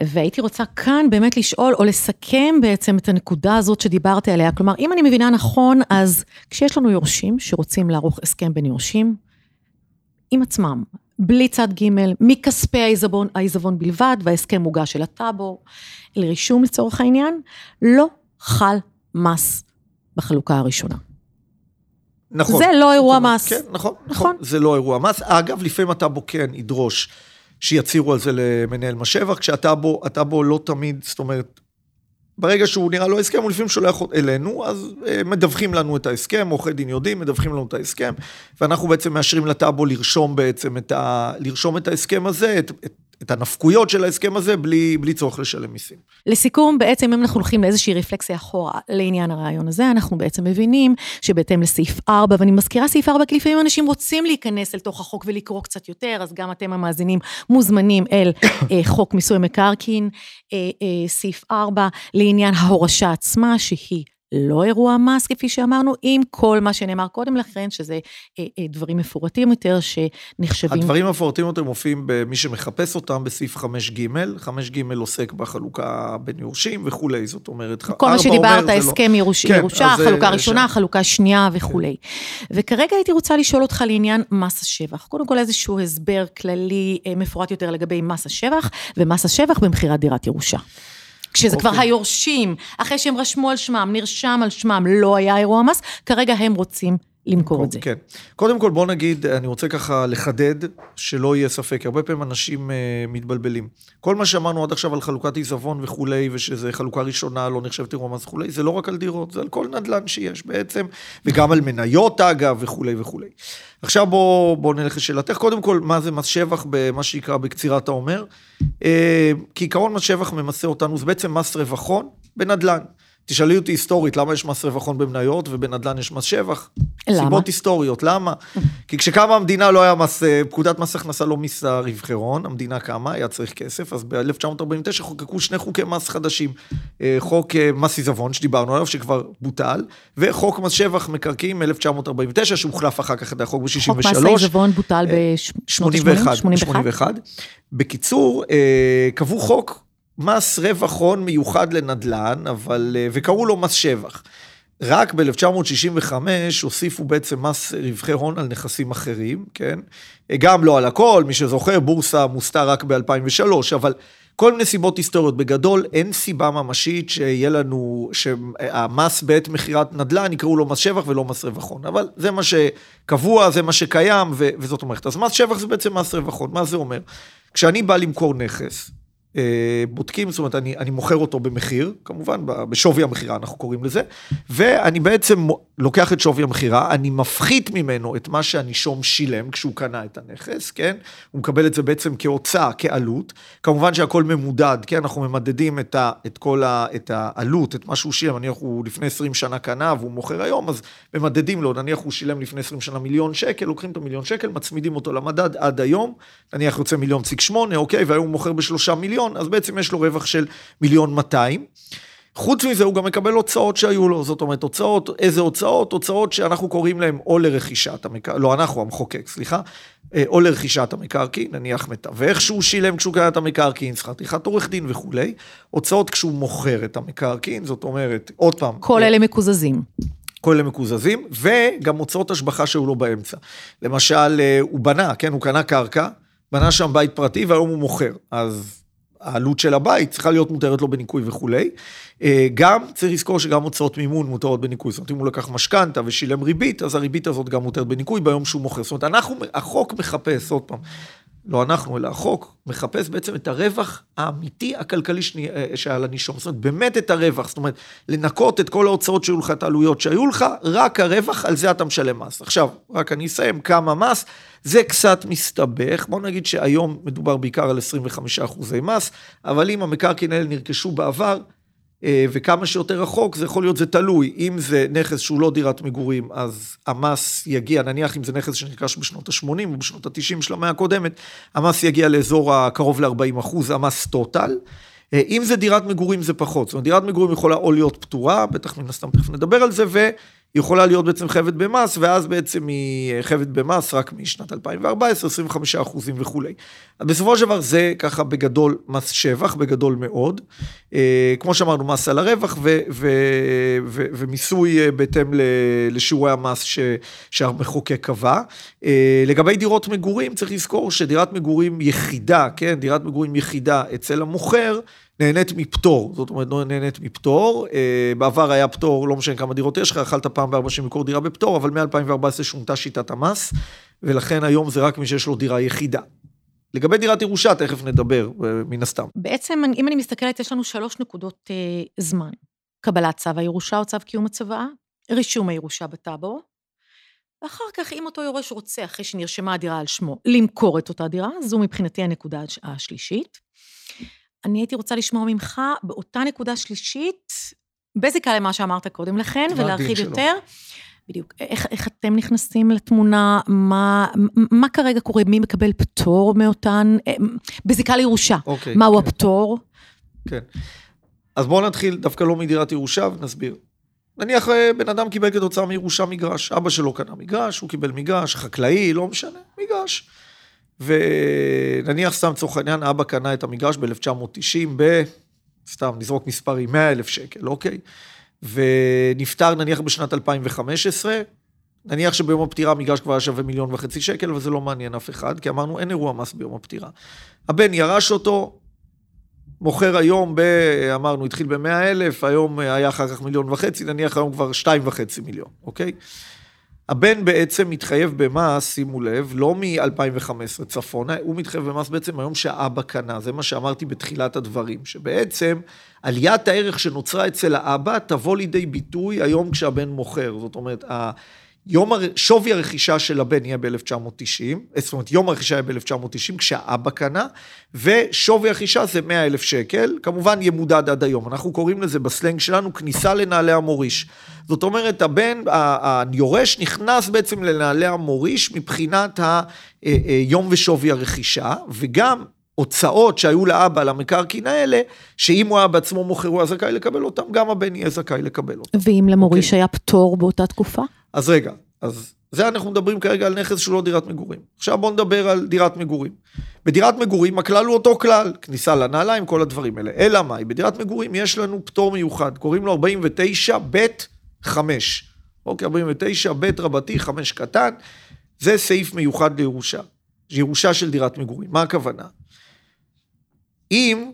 והייתי רוצה כאן באמת לשאול או לסכם בעצם את הנקודה הזאת שדיברתי עליה. כלומר, אם אני מבינה נכון, אז כשיש לנו יורשים שרוצים לערוך הסכם בין יורשים, עם עצמם, בלי צד ג', מכספי העיזבון, העיזבון בלבד, וההסכם מוגש אל הטאבו, אל רישום לצורך העניין, לא חל מס בחלוקה הראשונה. נכון. זה לא אירוע מס. כן, נכון, נכון, נכון. זה לא אירוע מס. אגב, לפעמים הטאבו כן ידרוש שיצהירו על זה למנהל מס שבח, כשהטאבו לא תמיד, זאת אומרת, ברגע שהוא נראה לו הסכם, הוא לפעמים שולח אלינו, אז אה, מדווחים לנו את ההסכם, עורכי דין יודעים, מדווחים לנו את ההסכם, ואנחנו בעצם מאשרים לטאבו לרשום בעצם את, ה, לרשום את ההסכם הזה, את, את, את הנפקויות של ההסכם הזה, בלי, בלי צורך לשלם מיסים. לסיכום, בעצם אם אנחנו הולכים לאיזושהי רפלקסיה אחורה לעניין הרעיון הזה, אנחנו בעצם מבינים שבהתאם לסעיף 4, ואני מזכירה סעיף 4, כי לפעמים אנשים רוצים להיכנס אל תוך החוק ולקרוא קצת יותר, אז גם אתם המאזינים מוזמנים אל אה, חוק מיסוי מקרקעין, אה, אה, סעיף 4, לעניין ההורשה עצמה, שהיא לא אירוע מס, כפי שאמרנו, עם כל מה שנאמר קודם לכן, שזה אה, אה, דברים מפורטים יותר שנחשבים... הדברים המפורטים יותר מופיעים במי שמחפש אותם בסעיף 5ג, 5ג עוסק בחלוקה בין יורשים וכולי, זאת אומרת, כל מה שדיברת, הסכם לא... ירוש, כן, ירושה, חלוקה אה, ראשונה, ש... חלוקה שנייה וכולי. כן. וכרגע הייתי רוצה לשאול אותך לעניין מס השבח. קודם כל איזשהו הסבר כללי מפורט יותר לגבי מס השבח, ומס השבח במכירת דירת ירושה. כשזה okay. כבר אוקיי. היורשים, אחרי שהם רשמו על שמם, נרשם על שמם, לא היה אירוע מס, כרגע הם רוצים למכור את זה. כן. קודם כל, בוא נגיד, אני רוצה ככה לחדד, שלא יהיה ספק, הרבה פעמים אנשים uh, מתבלבלים. כל מה שאמרנו עד עכשיו על חלוקת עיזבון וכולי, ושזה חלוקה ראשונה, לא נחשבת אירוע מס וכולי, זה לא רק על דירות, זה על כל נדל"ן שיש בעצם, וגם על מניות אגב, וכולי וכולי. עכשיו בוא, בוא נלך לשאלתך. קודם כל, מה זה מס שבח במה שיקרא בקצירת האומר? Uh, כעיקרון מס שבח ממסה אותנו, זה בעצם מס רווחון בנדל"ן. תשאלי אותי היסטורית, למה יש מס רווחון במניות ובנדל"ן יש מס שבח? למה? סיבות היסטוריות, למה? כי כשקמה המדינה לא היה מס, אה, פקודת מס הכנסה לא מיסה רווחי הון, המדינה קמה, היה צריך כסף, אז ב-1949 חוקקו שני חוקי מס חדשים. אה, חוק אה, מס עיזבון שדיברנו עליו, שכבר בוטל, וחוק מס שבח מקרקעין מ-1949, שהוחלף אחר כך את החוק ב-63. חוק מס העיזבון בוטל בשנות ה-80? 81. בקיצור, קבעו חוק מס רווח הון מיוחד לנדל"ן, אבל, וקראו לו מס שבח. רק ב-1965 הוסיפו בעצם מס רווחי הון על נכסים אחרים, כן? גם לא על הכל, מי שזוכר, בורסה מוסתר רק ב-2003, אבל כל מיני סיבות היסטוריות. בגדול, אין סיבה ממשית שיהיה לנו, שהמס בעת מכירת נדל"ן יקראו לו מס שבח ולא מס רווח הון. אבל זה מה שקבוע, זה מה שקיים, ו- וזאת אומרת. אז מס שבח זה בעצם מס רווח הון. מה זה אומר? כשאני בא למכור נכס, אה, בודקים, זאת אומרת, אני, אני מוכר אותו במחיר, כמובן, בשווי המכירה אנחנו קוראים לזה, ואני בעצם לוקח את שווי המכירה, אני מפחית ממנו את מה שהנישום שילם כשהוא קנה את הנכס, כן? הוא מקבל את זה בעצם כהוצאה, כעלות. כמובן שהכל ממודד, כן? אנחנו ממדדים את, ה, את כל ה, את העלות, את מה שהוא שילם, נניח הוא לפני 20 שנה קנה והוא מוכר היום, אז ממדדים לו, נניח הוא שילם לפני 20 שנה מיליון שקל, לוקחים את המיליון שקל, מצמידים אותו למדד עד היום, נניח יוצא מיליון ציק שמונה, אוקיי? והיום הוא מוכר בשלושה מיליון. מיליון, אז בעצם יש לו רווח של מיליון 200. חוץ מזה, הוא גם מקבל הוצאות שהיו לו, זאת אומרת, הוצאות, איזה הוצאות? הוצאות שאנחנו קוראים להן או לרכישת המקרקעין, לא, אנחנו המחוקק, סליחה, אה, או לרכישת המקרקעין, נניח מתווך שהוא שילם כשהוא קנה את המקרקעין, שכר טרחת עורך דין וכולי, הוצאות כשהוא מוכר את המקרקעין, זאת אומרת, עוד פעם. כל אלה מקוזזים. כל אלה מקוזזים, וגם הוצאות השבחה שהיו לו באמצע. למשל, אה, הוא בנה, כן, הוא קנה קרקע, בנה שם בית פרטי והיום הוא מוכר, אז העלות של הבית צריכה להיות מותרת לו בניכוי וכולי. אה, גם צריך לזכור שגם הוצאות מימון מותרות בניכוי. זאת אומרת, אם הוא לקח משכנתה ושילם ריבית, אז הריבית הזאת גם מותרת בניכוי ביום שהוא מוכר. זאת אומרת, אנחנו, החוק מחפש, עוד פעם, לא אנחנו, אלא החוק, מחפש בעצם את הרווח האמיתי הכלכלי אה, שהיה לנישום. זאת אומרת, באמת את הרווח. זאת אומרת, לנקות את כל ההוצאות שהיו לך, את העלויות שהיו לך, רק הרווח, על זה אתה משלם מס. עכשיו, רק אני אסיים, כמה מס, זה קצת מסתבך. בוא נגיד שהיום מדובר בעיקר על 25 אחוזי מס, אבל אם המקרקעין האלה נרכשו בעבר, וכמה שיותר רחוק, זה יכול להיות, זה תלוי. אם זה נכס שהוא לא דירת מגורים, אז המס יגיע, נניח אם זה נכס שנרכש בשנות ה-80 או בשנות ה-90 של המאה הקודמת, המס יגיע לאזור הקרוב ל-40 אחוז, המס טוטל. אה, אם זה דירת מגורים זה פחות, זאת אומרת דירת מגורים יכולה או להיות פטורה, בטח מן הסתם תכף נדבר על זה, יכולה להיות בעצם חייבת במס, ואז בעצם היא חייבת במס רק משנת 2014, 25 אחוזים וכולי. בסופו של דבר זה ככה בגדול מס שבח, בגדול מאוד. אה, כמו שאמרנו, מס על הרווח ו- ו- ו- ומיסוי אה, בהתאם לשיעורי המס ש- שהמחוקק קבע. אה, לגבי דירות מגורים, צריך לזכור שדירת מגורים יחידה, כן, דירת מגורים יחידה אצל המוכר, נהנית מפטור, זאת אומרת, לא נהנית מפטור. אה, בעבר היה פטור, לא משנה כמה דירות יש לך, יכלת פעם בארבע שנים למכור דירה בפטור, אבל מ-2014 שונתה שיטת המס, ולכן היום זה רק מי שיש לו דירה יחידה. לגבי דירת ירושה, תכף נדבר, אה, מן הסתם. בעצם, אם אני מסתכלת, יש לנו שלוש נקודות אה, זמן. קבלת צו הירושה או צו קיום הצוואה, רישום הירושה בטאבו, ואחר כך, אם אותו יורש רוצה, אחרי שנרשמה הדירה על שמו, למכור את אותה דירה, זו מבחינתי הנקודה השלישית. אני הייתי רוצה לשמוע ממך באותה נקודה שלישית, בזיקה למה שאמרת קודם לכן, ולהרחיב יותר. בדיוק. איך, איך אתם נכנסים לתמונה, מה, מה כרגע קורה, מי מקבל פטור מאותן, אה, בזיקה לירושה, אוקיי, מהו כן. הפטור? כן. אז בואו נתחיל דווקא לא מדירת ירושה ונסביר. נניח אה, בן אדם קיבל כתוצאה מירושה מגרש, אבא שלו קנה מגרש, הוא קיבל מגרש, חקלאי, לא משנה, מגרש. ונניח סתם לצורך העניין, אבא קנה את המגרש ב-1990 ב... סתם, נזרוק מספרים, 100 אלף שקל, אוקיי? ונפטר נניח בשנת 2015, נניח שביום הפטירה המגרש כבר היה שווה מיליון וחצי שקל, וזה לא מעניין אף אחד, כי אמרנו, אין אירוע מס ביום הפטירה. הבן ירש אותו, מוכר היום ב... אמרנו, התחיל ב-100 אלף, היום היה אחר כך מיליון וחצי, נניח היום כבר שתיים וחצי מיליון, אוקיי? הבן בעצם מתחייב במס, שימו לב, לא מ-2015 צפונה, הוא מתחייב במס בעצם היום שהאבא קנה, זה מה שאמרתי בתחילת הדברים, שבעצם עליית הערך שנוצרה אצל האבא תבוא לידי ביטוי היום כשהבן מוכר, זאת אומרת, יום, הר- שווי הרכישה של הבן יהיה ב-1990, זאת אומרת, יום הרכישה יהיה ב-1990, כשהאבא קנה, ושווי הרכישה זה 100 אלף שקל, כמובן ימודד עד היום. אנחנו קוראים לזה בסלנג שלנו כניסה לנעלי המוריש. זאת אומרת, הבן, היורש נכנס בעצם לנעלי המוריש מבחינת היום ושווי הרכישה, וגם הוצאות שהיו לאבא על המקרקעין האלה, שאם הוא היה בעצמו מוכר, הוא היה זכאי לקבל אותם, גם הבן יהיה זכאי לקבל אותם. ואם למוריש אוקיי. היה פטור באותה תקופה? אז רגע, אז זה אנחנו מדברים כרגע על נכס שהוא לא דירת מגורים. עכשיו בואו נדבר על דירת מגורים. בדירת מגורים הכלל הוא אותו כלל, כניסה לנעליים, כל הדברים האלה. אלא מאי, בדירת מגורים יש לנו פטור מיוחד, קוראים לו 49 ב' 5. אוקיי, 49 ב' רבתי 5 קטן, זה סעיף מיוחד לירושה. ירושה של דירת מגורים. מה הכוונה? אם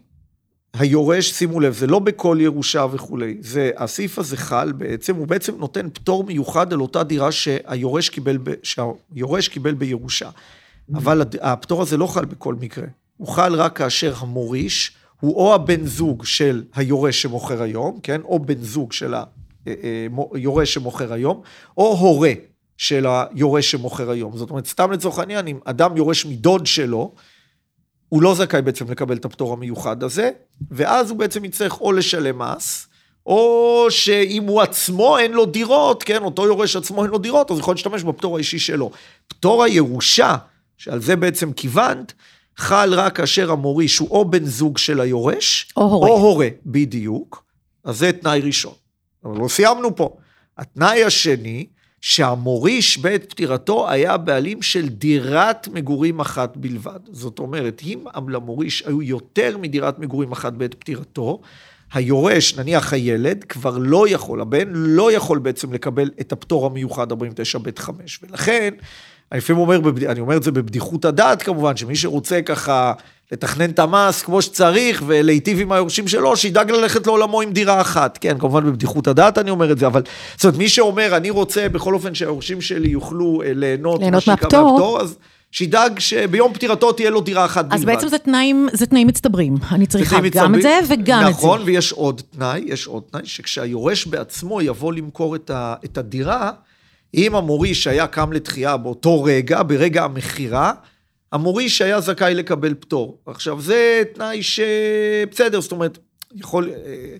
היורש, שימו לב, זה לא בכל ירושה וכולי, זה, הסעיף הזה חל בעצם, הוא בעצם נותן פטור מיוחד על אותה דירה שהיורש קיבל, ב, שהיורש קיבל בירושה. אבל הפטור הזה לא חל בכל מקרה, הוא חל רק כאשר המוריש הוא או הבן זוג של היורש שמוכר היום, כן, או בן זוג של היורש שמוכר היום, או הורה של היורש שמוכר היום. זאת אומרת, סתם לצורך העניין, אם אדם יורש מדוד שלו, הוא לא זכאי בעצם לקבל את הפטור המיוחד הזה, ואז הוא בעצם יצטרך או לשלם מס, או שאם הוא עצמו אין לו דירות, כן, אותו יורש עצמו אין לו דירות, אז הוא יכול להשתמש בפטור האישי שלו. פטור הירושה, שעל זה בעצם כיוונת, חל רק כאשר המוריש הוא או בן זוג של היורש, או הורה. או הורה, בדיוק. אז זה תנאי ראשון. אבל לא סיימנו פה. התנאי השני, שהמוריש בעת פטירתו היה בעלים של דירת מגורים אחת בלבד. זאת אומרת, אם למוריש היו יותר מדירת מגורים אחת בעת פטירתו, היורש, נניח הילד, כבר לא יכול, הבן לא יכול בעצם לקבל את הפטור המיוחד 49ב5. ולכן, אני לפעמים אומר, אני אומר את זה בבדיחות הדעת כמובן, שמי שרוצה ככה לתכנן את המס כמו שצריך ולהיטיב עם היורשים שלו, שידאג ללכת לעולמו עם דירה אחת. כן, כמובן בבדיחות הדעת אני אומר את זה, אבל זאת אומרת, מי שאומר, אני רוצה בכל אופן שהיורשים שלי יוכלו אה, ליהנות, ליהנות מהפטור. אז שידאג שביום פטירתו תהיה לו דירה אחת בלבד. אז בעצם זה תנאים, זה תנאים מצטברים. אני צריכה גם את זה מצטברים. וגם את זה. נכון, ויש עוד תנאי, יש עוד תנאי, שכשהיורש בעצמו יבוא למכור את, ה, את הדירה, אם המוריש היה קם לתחייה באותו רגע, ברגע המכירה, המוריש היה זכאי לקבל פטור. עכשיו, זה תנאי שבסדר, זאת אומרת, יכול... אה,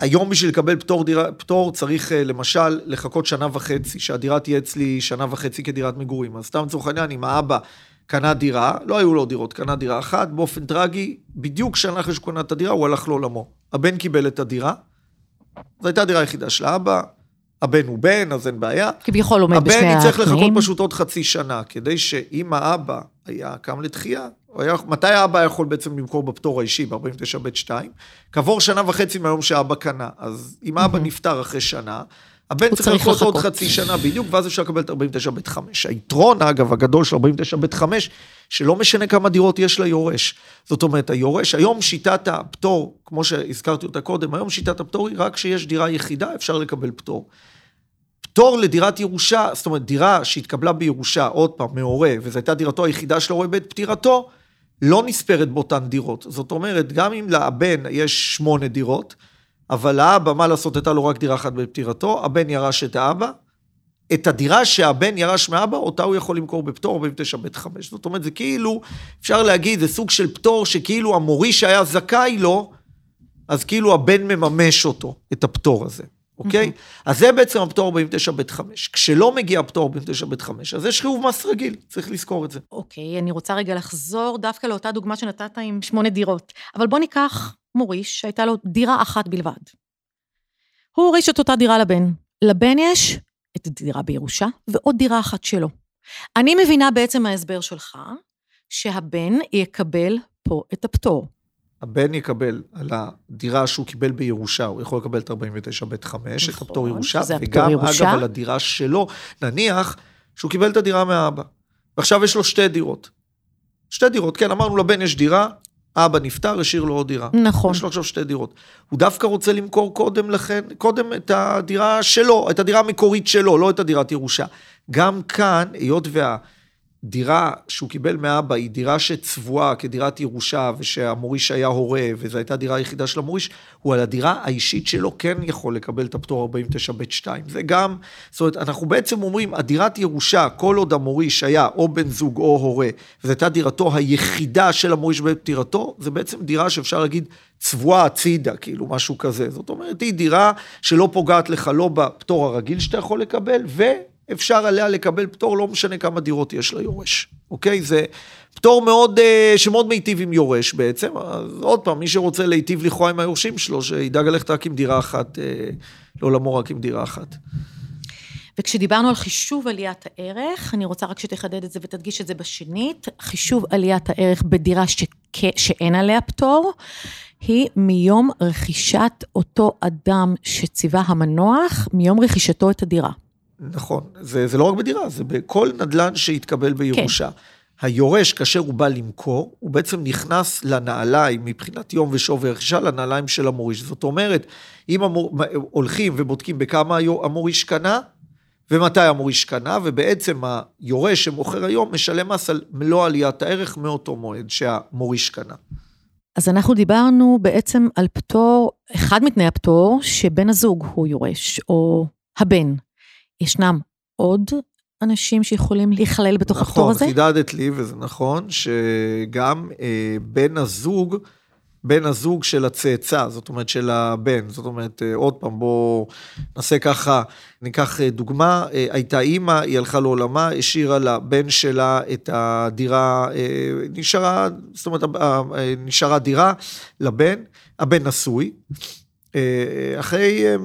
היום בשביל לקבל פטור, דירה, פטור צריך אה, למשל לחכות שנה וחצי, שהדירה תהיה אצלי שנה וחצי כדירת מגורים. אז סתם לצורך העניין, אם האבא קנה דירה, לא היו לו דירות, קנה דירה אחת, באופן טרגי, בדיוק שנה אחרי שהוא קנה את הדירה, הוא הלך לעולמו. הבן קיבל את הדירה, זו הייתה הדירה היחידה של האבא, הבן הוא בן, אז אין בעיה. כביכול עומד בשני הבן התנאים. יצטרך לחכות פשוט עוד חצי שנה, כדי שאם האבא היה קם לתחייה, היה, מתי האבא יכול בעצם למכור בפטור האישי, ב-49ב2? כעבור שנה וחצי מהיום שהאבא קנה. אז אם האבא נפטר אחרי שנה, הבן צריך לחכות עוד. חצי שנה בדיוק, ואז אפשר לקבל את 49ב5. היתרון, אגב, הגדול של 49ב5, שלא משנה כמה דירות יש ליורש. זאת אומרת, היורש, היום שיטת הפטור, כמו שהזכרתי אותה קודם, היום שיטת הפטור היא רק כשיש דירה יחידה, אפשר לקבל פטור. פטור לדירת ירושה, זאת אומרת, דירה שהתקבלה בירושה, עוד פעם, מהורה, וזו הייתה דירתו היחידה של ההורה בעת פטירתו, לא נספרת באותן דירות. זאת אומרת, גם אם לבן יש שמונה דירות, אבל לאבא, מה לעשות, הייתה לו רק דירה אחת בעת פטירתו, הבן ירש את האבא, את הדירה שהבן ירש מאבא, אותה הוא יכול למכור בפטור 49ב5. זאת אומרת, זה כאילו, אפשר להגיד, זה סוג של פטור שכאילו המוריש היה זכאי לו, אז כאילו הבן מממש אותו, את הפטור הזה, אוקיי? אז זה בעצם הפטור 49ב5. כשלא מגיע הפטור 49ב5, אז יש חיוב מס רגיל, צריך לזכור את זה. אוקיי, אני רוצה רגע לחזור דווקא לאותה דוגמה שנתת עם שמונה דירות. אבל בוא ניקח מוריש שהייתה לו דירה אחת בלבד. הוא הוריש את אותה דירה לבן. לבן יש את הדירה בירושה ועוד דירה אחת שלו. אני מבינה בעצם מההסבר שלך שהבן יקבל פה את הפטור. הבן יקבל על הדירה שהוא קיבל בירושה, הוא יכול לקבל את 49ב5, את נכון, הפטור ירושה, וגם, ירושה. אגב, על הדירה שלו, נניח שהוא קיבל את הדירה מהאבא, ועכשיו יש לו שתי דירות. שתי דירות, כן, אמרנו לבן יש דירה, אבא נפטר, השאיר לו עוד דירה. נכון. יש לו עכשיו שתי דירות. הוא דווקא רוצה למכור קודם לכן, קודם את הדירה שלו, את הדירה המקורית שלו, לא את הדירת ירושה. גם כאן, היות דירה שהוא קיבל מאבא היא דירה שצבועה כדירת ירושה ושהמוריש היה הורה וזו הייתה דירה היחידה של המוריש, הוא על הדירה האישית שלו כן יכול לקבל את הפטור 49ב2. זה גם, זאת אומרת, אנחנו בעצם אומרים, הדירת ירושה, כל עוד המוריש היה או בן זוג או הורה, וזו הייתה דירתו היחידה של המוריש בפטירתו, זה בעצם דירה שאפשר להגיד צבועה הצידה, כאילו משהו כזה. זאת אומרת, היא דירה שלא פוגעת לך לא בפטור הרגיל שאתה יכול לקבל, ו... אפשר עליה לקבל פטור, לא משנה כמה דירות יש ליורש, אוקיי? זה פטור מאוד, אה, שמאוד מיטיב עם יורש בעצם. אז עוד פעם, מי שרוצה להיטיב לכאורה עם היורשים שלו, שידאג ללכת רק עם דירה אחת, אה, לא לעולמו רק עם דירה אחת. וכשדיברנו על חישוב עליית הערך, אני רוצה רק שתחדד את זה ותדגיש את זה בשנית, חישוב עליית הערך בדירה שכ... שאין עליה פטור, היא מיום רכישת אותו אדם שציווה המנוח, מיום רכישתו את הדירה. נכון, זה, זה לא רק בדירה, זה בכל נדל"ן שהתקבל בירושה. כן. היורש, כאשר הוא בא למכור, הוא בעצם נכנס לנעליים, מבחינת יום ושווי רכישה, לנעליים של המוריש. זאת אומרת, אם המור... הולכים ובודקים בכמה המוריש קנה, ומתי המוריש קנה, ובעצם היורש שמוכר היום משלם מס על מלוא עליית הערך מאותו מועד שהמוריש קנה. אז אנחנו דיברנו בעצם על פטור, אחד מתנאי הפטור, שבן הזוג הוא יורש, או הבן. ישנם עוד אנשים שיכולים להיכלל בתוך נכון, הפטור הזה? נכון, חידדת לי, וזה נכון, שגם אה, בן הזוג, בן הזוג של הצאצא, זאת אומרת של הבן, זאת אומרת, אה, עוד פעם, בואו נעשה ככה, ניקח אה, דוגמה, אה, הייתה אימא, היא הלכה לעולמה, השאירה לבן שלה את הדירה, אה, נשארה, זאת אומרת, אה, אה נשארה דירה לבן, הבן נשוי. אה, אחרי אה,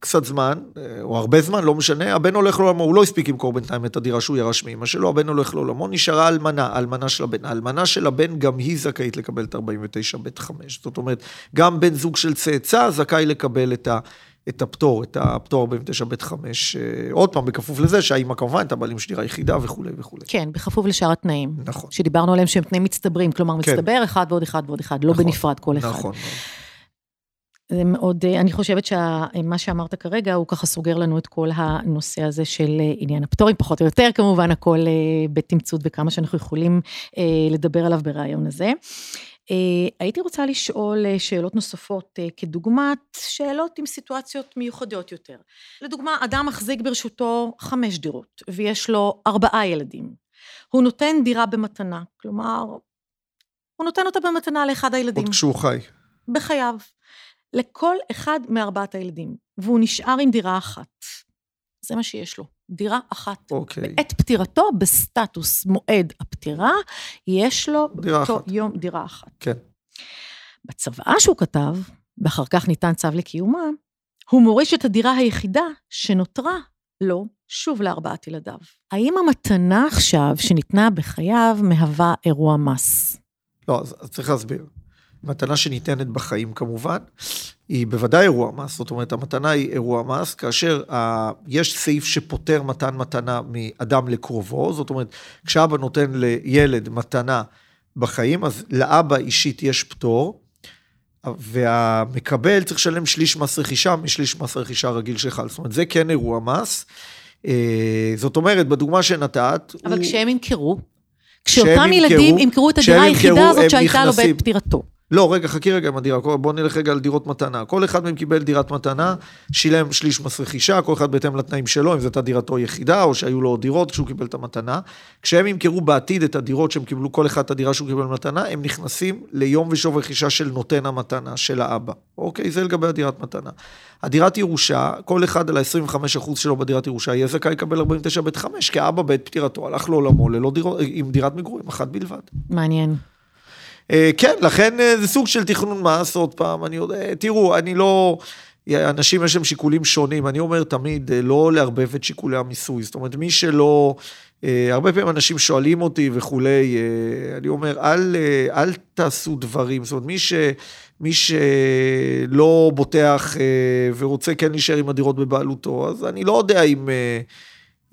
קצת זמן, אה, או הרבה זמן, לא משנה, הבן הולך לעולמו, הוא לא הספיק למכור בינתיים את הדירה שהוא ירש מאמא שלו, הבן הולך לעולמו, נשארה אלמנה, האלמנה של הבן. האלמנה של הבן, גם היא זכאית לקבל את 49 ב 5. זאת אומרת, גם בן זוג של צאצא זכאי לקבל את ה... את הפטור, את הפטור 49 ב 5, עוד פעם, בכפוף לזה שהאימא כמובן את הבעלים של דירה יחידה וכולי וכולי. כן, בכפוף לשאר התנאים. נכון. שדיברנו עליהם שהם תנאים מצטברים, כלומר כן. מצטבר אחד ועוד אחד ועוד אחד, לא נכון, בנפרד כל אחד. נכון. זה מאוד, אני חושבת שמה שאמרת כרגע, הוא ככה סוגר לנו את כל הנושא הזה של אה, עניין הפטורים, פחות או יותר כמובן, הכל אה, בתמצות וכמה שאנחנו יכולים אה, לדבר עליו ברעיון הזה. הייתי רוצה לשאול שאלות נוספות, כדוגמת שאלות עם סיטואציות מיוחדות יותר. לדוגמה, אדם מחזיק ברשותו חמש דירות, ויש לו ארבעה ילדים. הוא נותן דירה במתנה, כלומר, הוא נותן אותה במתנה לאחד הילדים. עוד כשהוא חי. בחייו. לכל אחד מארבעת הילדים, והוא נשאר עם דירה אחת. זה מה שיש לו, דירה אחת. אוקיי. בעת פטירתו, בסטטוס מועד הפטירה, יש לו באותו יום דירה אחת. כן. בצוואה שהוא כתב, ואחר כך ניתן צו לקיומה, הוא מוריש את הדירה היחידה שנותרה לו שוב לארבעת ילדיו. האם המתנה עכשיו שניתנה בחייו מהווה אירוע מס? לא, אז צריך להסביר. מתנה שניתנת בחיים כמובן, היא בוודאי אירוע מס, זאת אומרת המתנה היא אירוע מס, כאשר ה... יש סעיף שפוטר מתן מתנה מאדם לקרובו, זאת אומרת כשאבא נותן לילד מתנה בחיים, אז לאבא אישית יש פטור, והמקבל צריך לשלם שליש מס רכישה משליש מס רכישה רגיל שחל, זאת אומרת זה כן אירוע מס. אה, זאת אומרת, בדוגמה שנתת... אבל הוא... כשהם ימכרו, כשאותם ילדים ימכרו את הדירה היחידה הזאת שהייתה לו בעת פטירתו. לא, רגע, חכי רגע עם הדירה, בואו נלך רגע על דירות מתנה. כל אחד מהם קיבל דירת מתנה, שילם שליש מס רכישה, כל אחד בהתאם לתנאים שלו, אם זו הייתה דירתו היחידה, או שהיו לו דירות כשהוא קיבל את המתנה. כשהם ימכרו בעתיד את הדירות שהם קיבלו, כל אחד את הדירה שהוא קיבל במתנה, הם נכנסים ליום ושוב רכישה של נותן המתנה, של האבא. אוקיי? זה לגבי הדירת מתנה. הדירת ירושה, כל אחד על ה-25% שלו בדירת ירושה יהיה זכאי לקבל 49 בית 5, כי האבא בעת פטירתו הלך לעולמו ללא דירות, עם דירת מגורים אחת בלבד. מעניין. אה, כן, לכן אה, זה סוג של תכנון מס, עוד פעם, אני יודע, תראו, אני לא... אנשים יש להם שיקולים שונים, אני אומר תמיד, אה, לא לערבב את שיקולי המיסוי, זאת אומרת, מי שלא... הרבה פעמים אנשים שואלים אותי וכולי, אני אומר, אל, אל תעשו דברים, זאת אומרת, מי, ש, מי שלא בוטח ורוצה כן להישאר עם הדירות בבעלותו, אז אני לא יודע אם...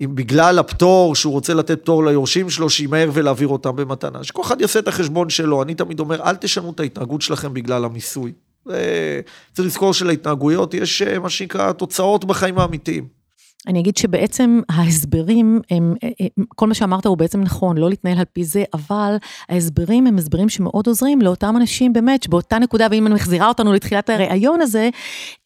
אם בגלל הפטור, שהוא רוצה לתת פטור ליורשים שלו, שימהר ולהעביר אותם במתנה. שכל אחד יעשה את החשבון שלו. אני תמיד אומר, אל תשנו את ההתנהגות שלכם בגלל המיסוי. צריך לזכור שלהתנהגויות יש אה, מה שנקרא תוצאות בחיים האמיתיים. אני אגיד שבעצם ההסברים, הם, הם, כל מה שאמרת הוא בעצם נכון, לא להתנהל על פי זה, אבל ההסברים הם הסברים שמאוד עוזרים לאותם אנשים באמת, שבאותה נקודה, ואם אני מחזירה אותנו לתחילת הראיון הזה,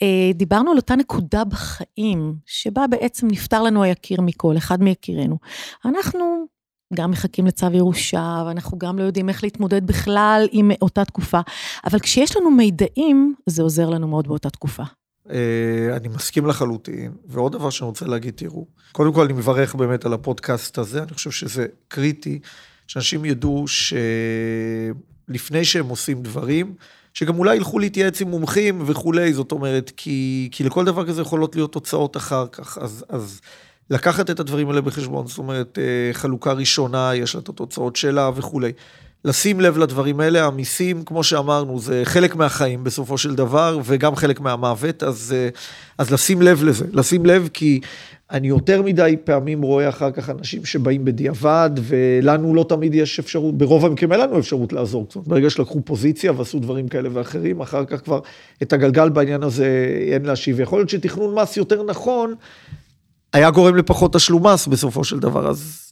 אה, דיברנו על אותה נקודה בחיים, שבה בעצם נפטר לנו היקיר מכל, אחד מיקירינו. אנחנו גם מחכים לצו ירושה, ואנחנו גם לא יודעים איך להתמודד בכלל עם אותה תקופה, אבל כשיש לנו מידעים, זה עוזר לנו מאוד באותה תקופה. אה, אני מסכים לחלוטין, ועוד דבר שאני רוצה להגיד, תראו, קודם כל אני מברך באמת על הפודקאסט הזה, אני חושב שזה קריטי, שאנשים ידעו שלפני שהם עושים דברים, שגם אולי ילכו להתייעץ עם מומחים וכולי, זאת אומרת, כי, כי לכל דבר כזה יכולות להיות תוצאות אחר כך, אז, אז לקחת את הדברים האלה בחשבון, זאת אומרת, אה, חלוקה ראשונה, יש לה את התוצאות שלה וכולי. לשים לב לדברים האלה, המיסים, כמו שאמרנו, זה חלק מהחיים בסופו של דבר, וגם חלק מהמוות, אז, אה, אז לשים לב לזה, לשים לב כי אני יותר מדי פעמים רואה אחר כך אנשים שבאים בדיעבד, ולנו לא תמיד יש אפשרות, ברוב המקרים אין לנו אפשרות לעזור. אומרת, ברגע שלקחו פוזיציה ועשו דברים כאלה ואחרים, אחר כך כבר את הגלגל בעניין הזה אין להשיב. יכול להיות שתכנון מס יותר נכון, היה גורם לפחות תשלום מס בסופו של דבר, אז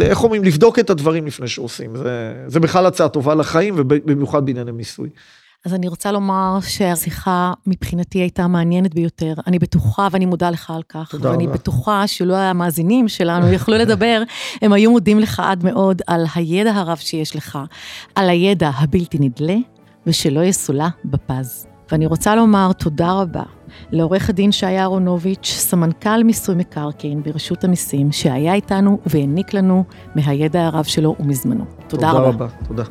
איך אומרים, לבדוק את הדברים לפני שעושים, זה, זה בכלל הצעה טובה לחיים, ובמיוחד בענייני מיסוי. אז אני רוצה לומר שהשיחה מבחינתי הייתה מעניינת ביותר. אני בטוחה, ואני מודה לך על כך, תודה ואני רבה. בטוחה שלא המאזינים שלנו יכלו לדבר, הם היו מודים לך עד מאוד על הידע הרב שיש לך, על הידע הבלתי נדלה, ושלא יסולא בפז. ואני רוצה לומר תודה רבה לעורך הדין שי אהרונוביץ', סמנכ"ל מיסוי מקרקעין ברשות המיסים, שהיה איתנו והעניק לנו מהידע הרב שלו ומזמנו. תודה, תודה רבה. רבה. תודה.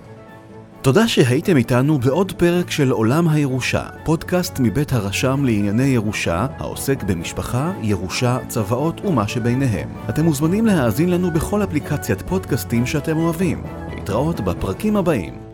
תודה שהייתם איתנו בעוד פרק של עולם הירושה, פודקאסט מבית הרשם לענייני ירושה, העוסק במשפחה, ירושה, צוואות ומה שביניהם. אתם מוזמנים להאזין לנו בכל אפליקציית פודקאסטים שאתם אוהבים. להתראות בפרקים הבאים.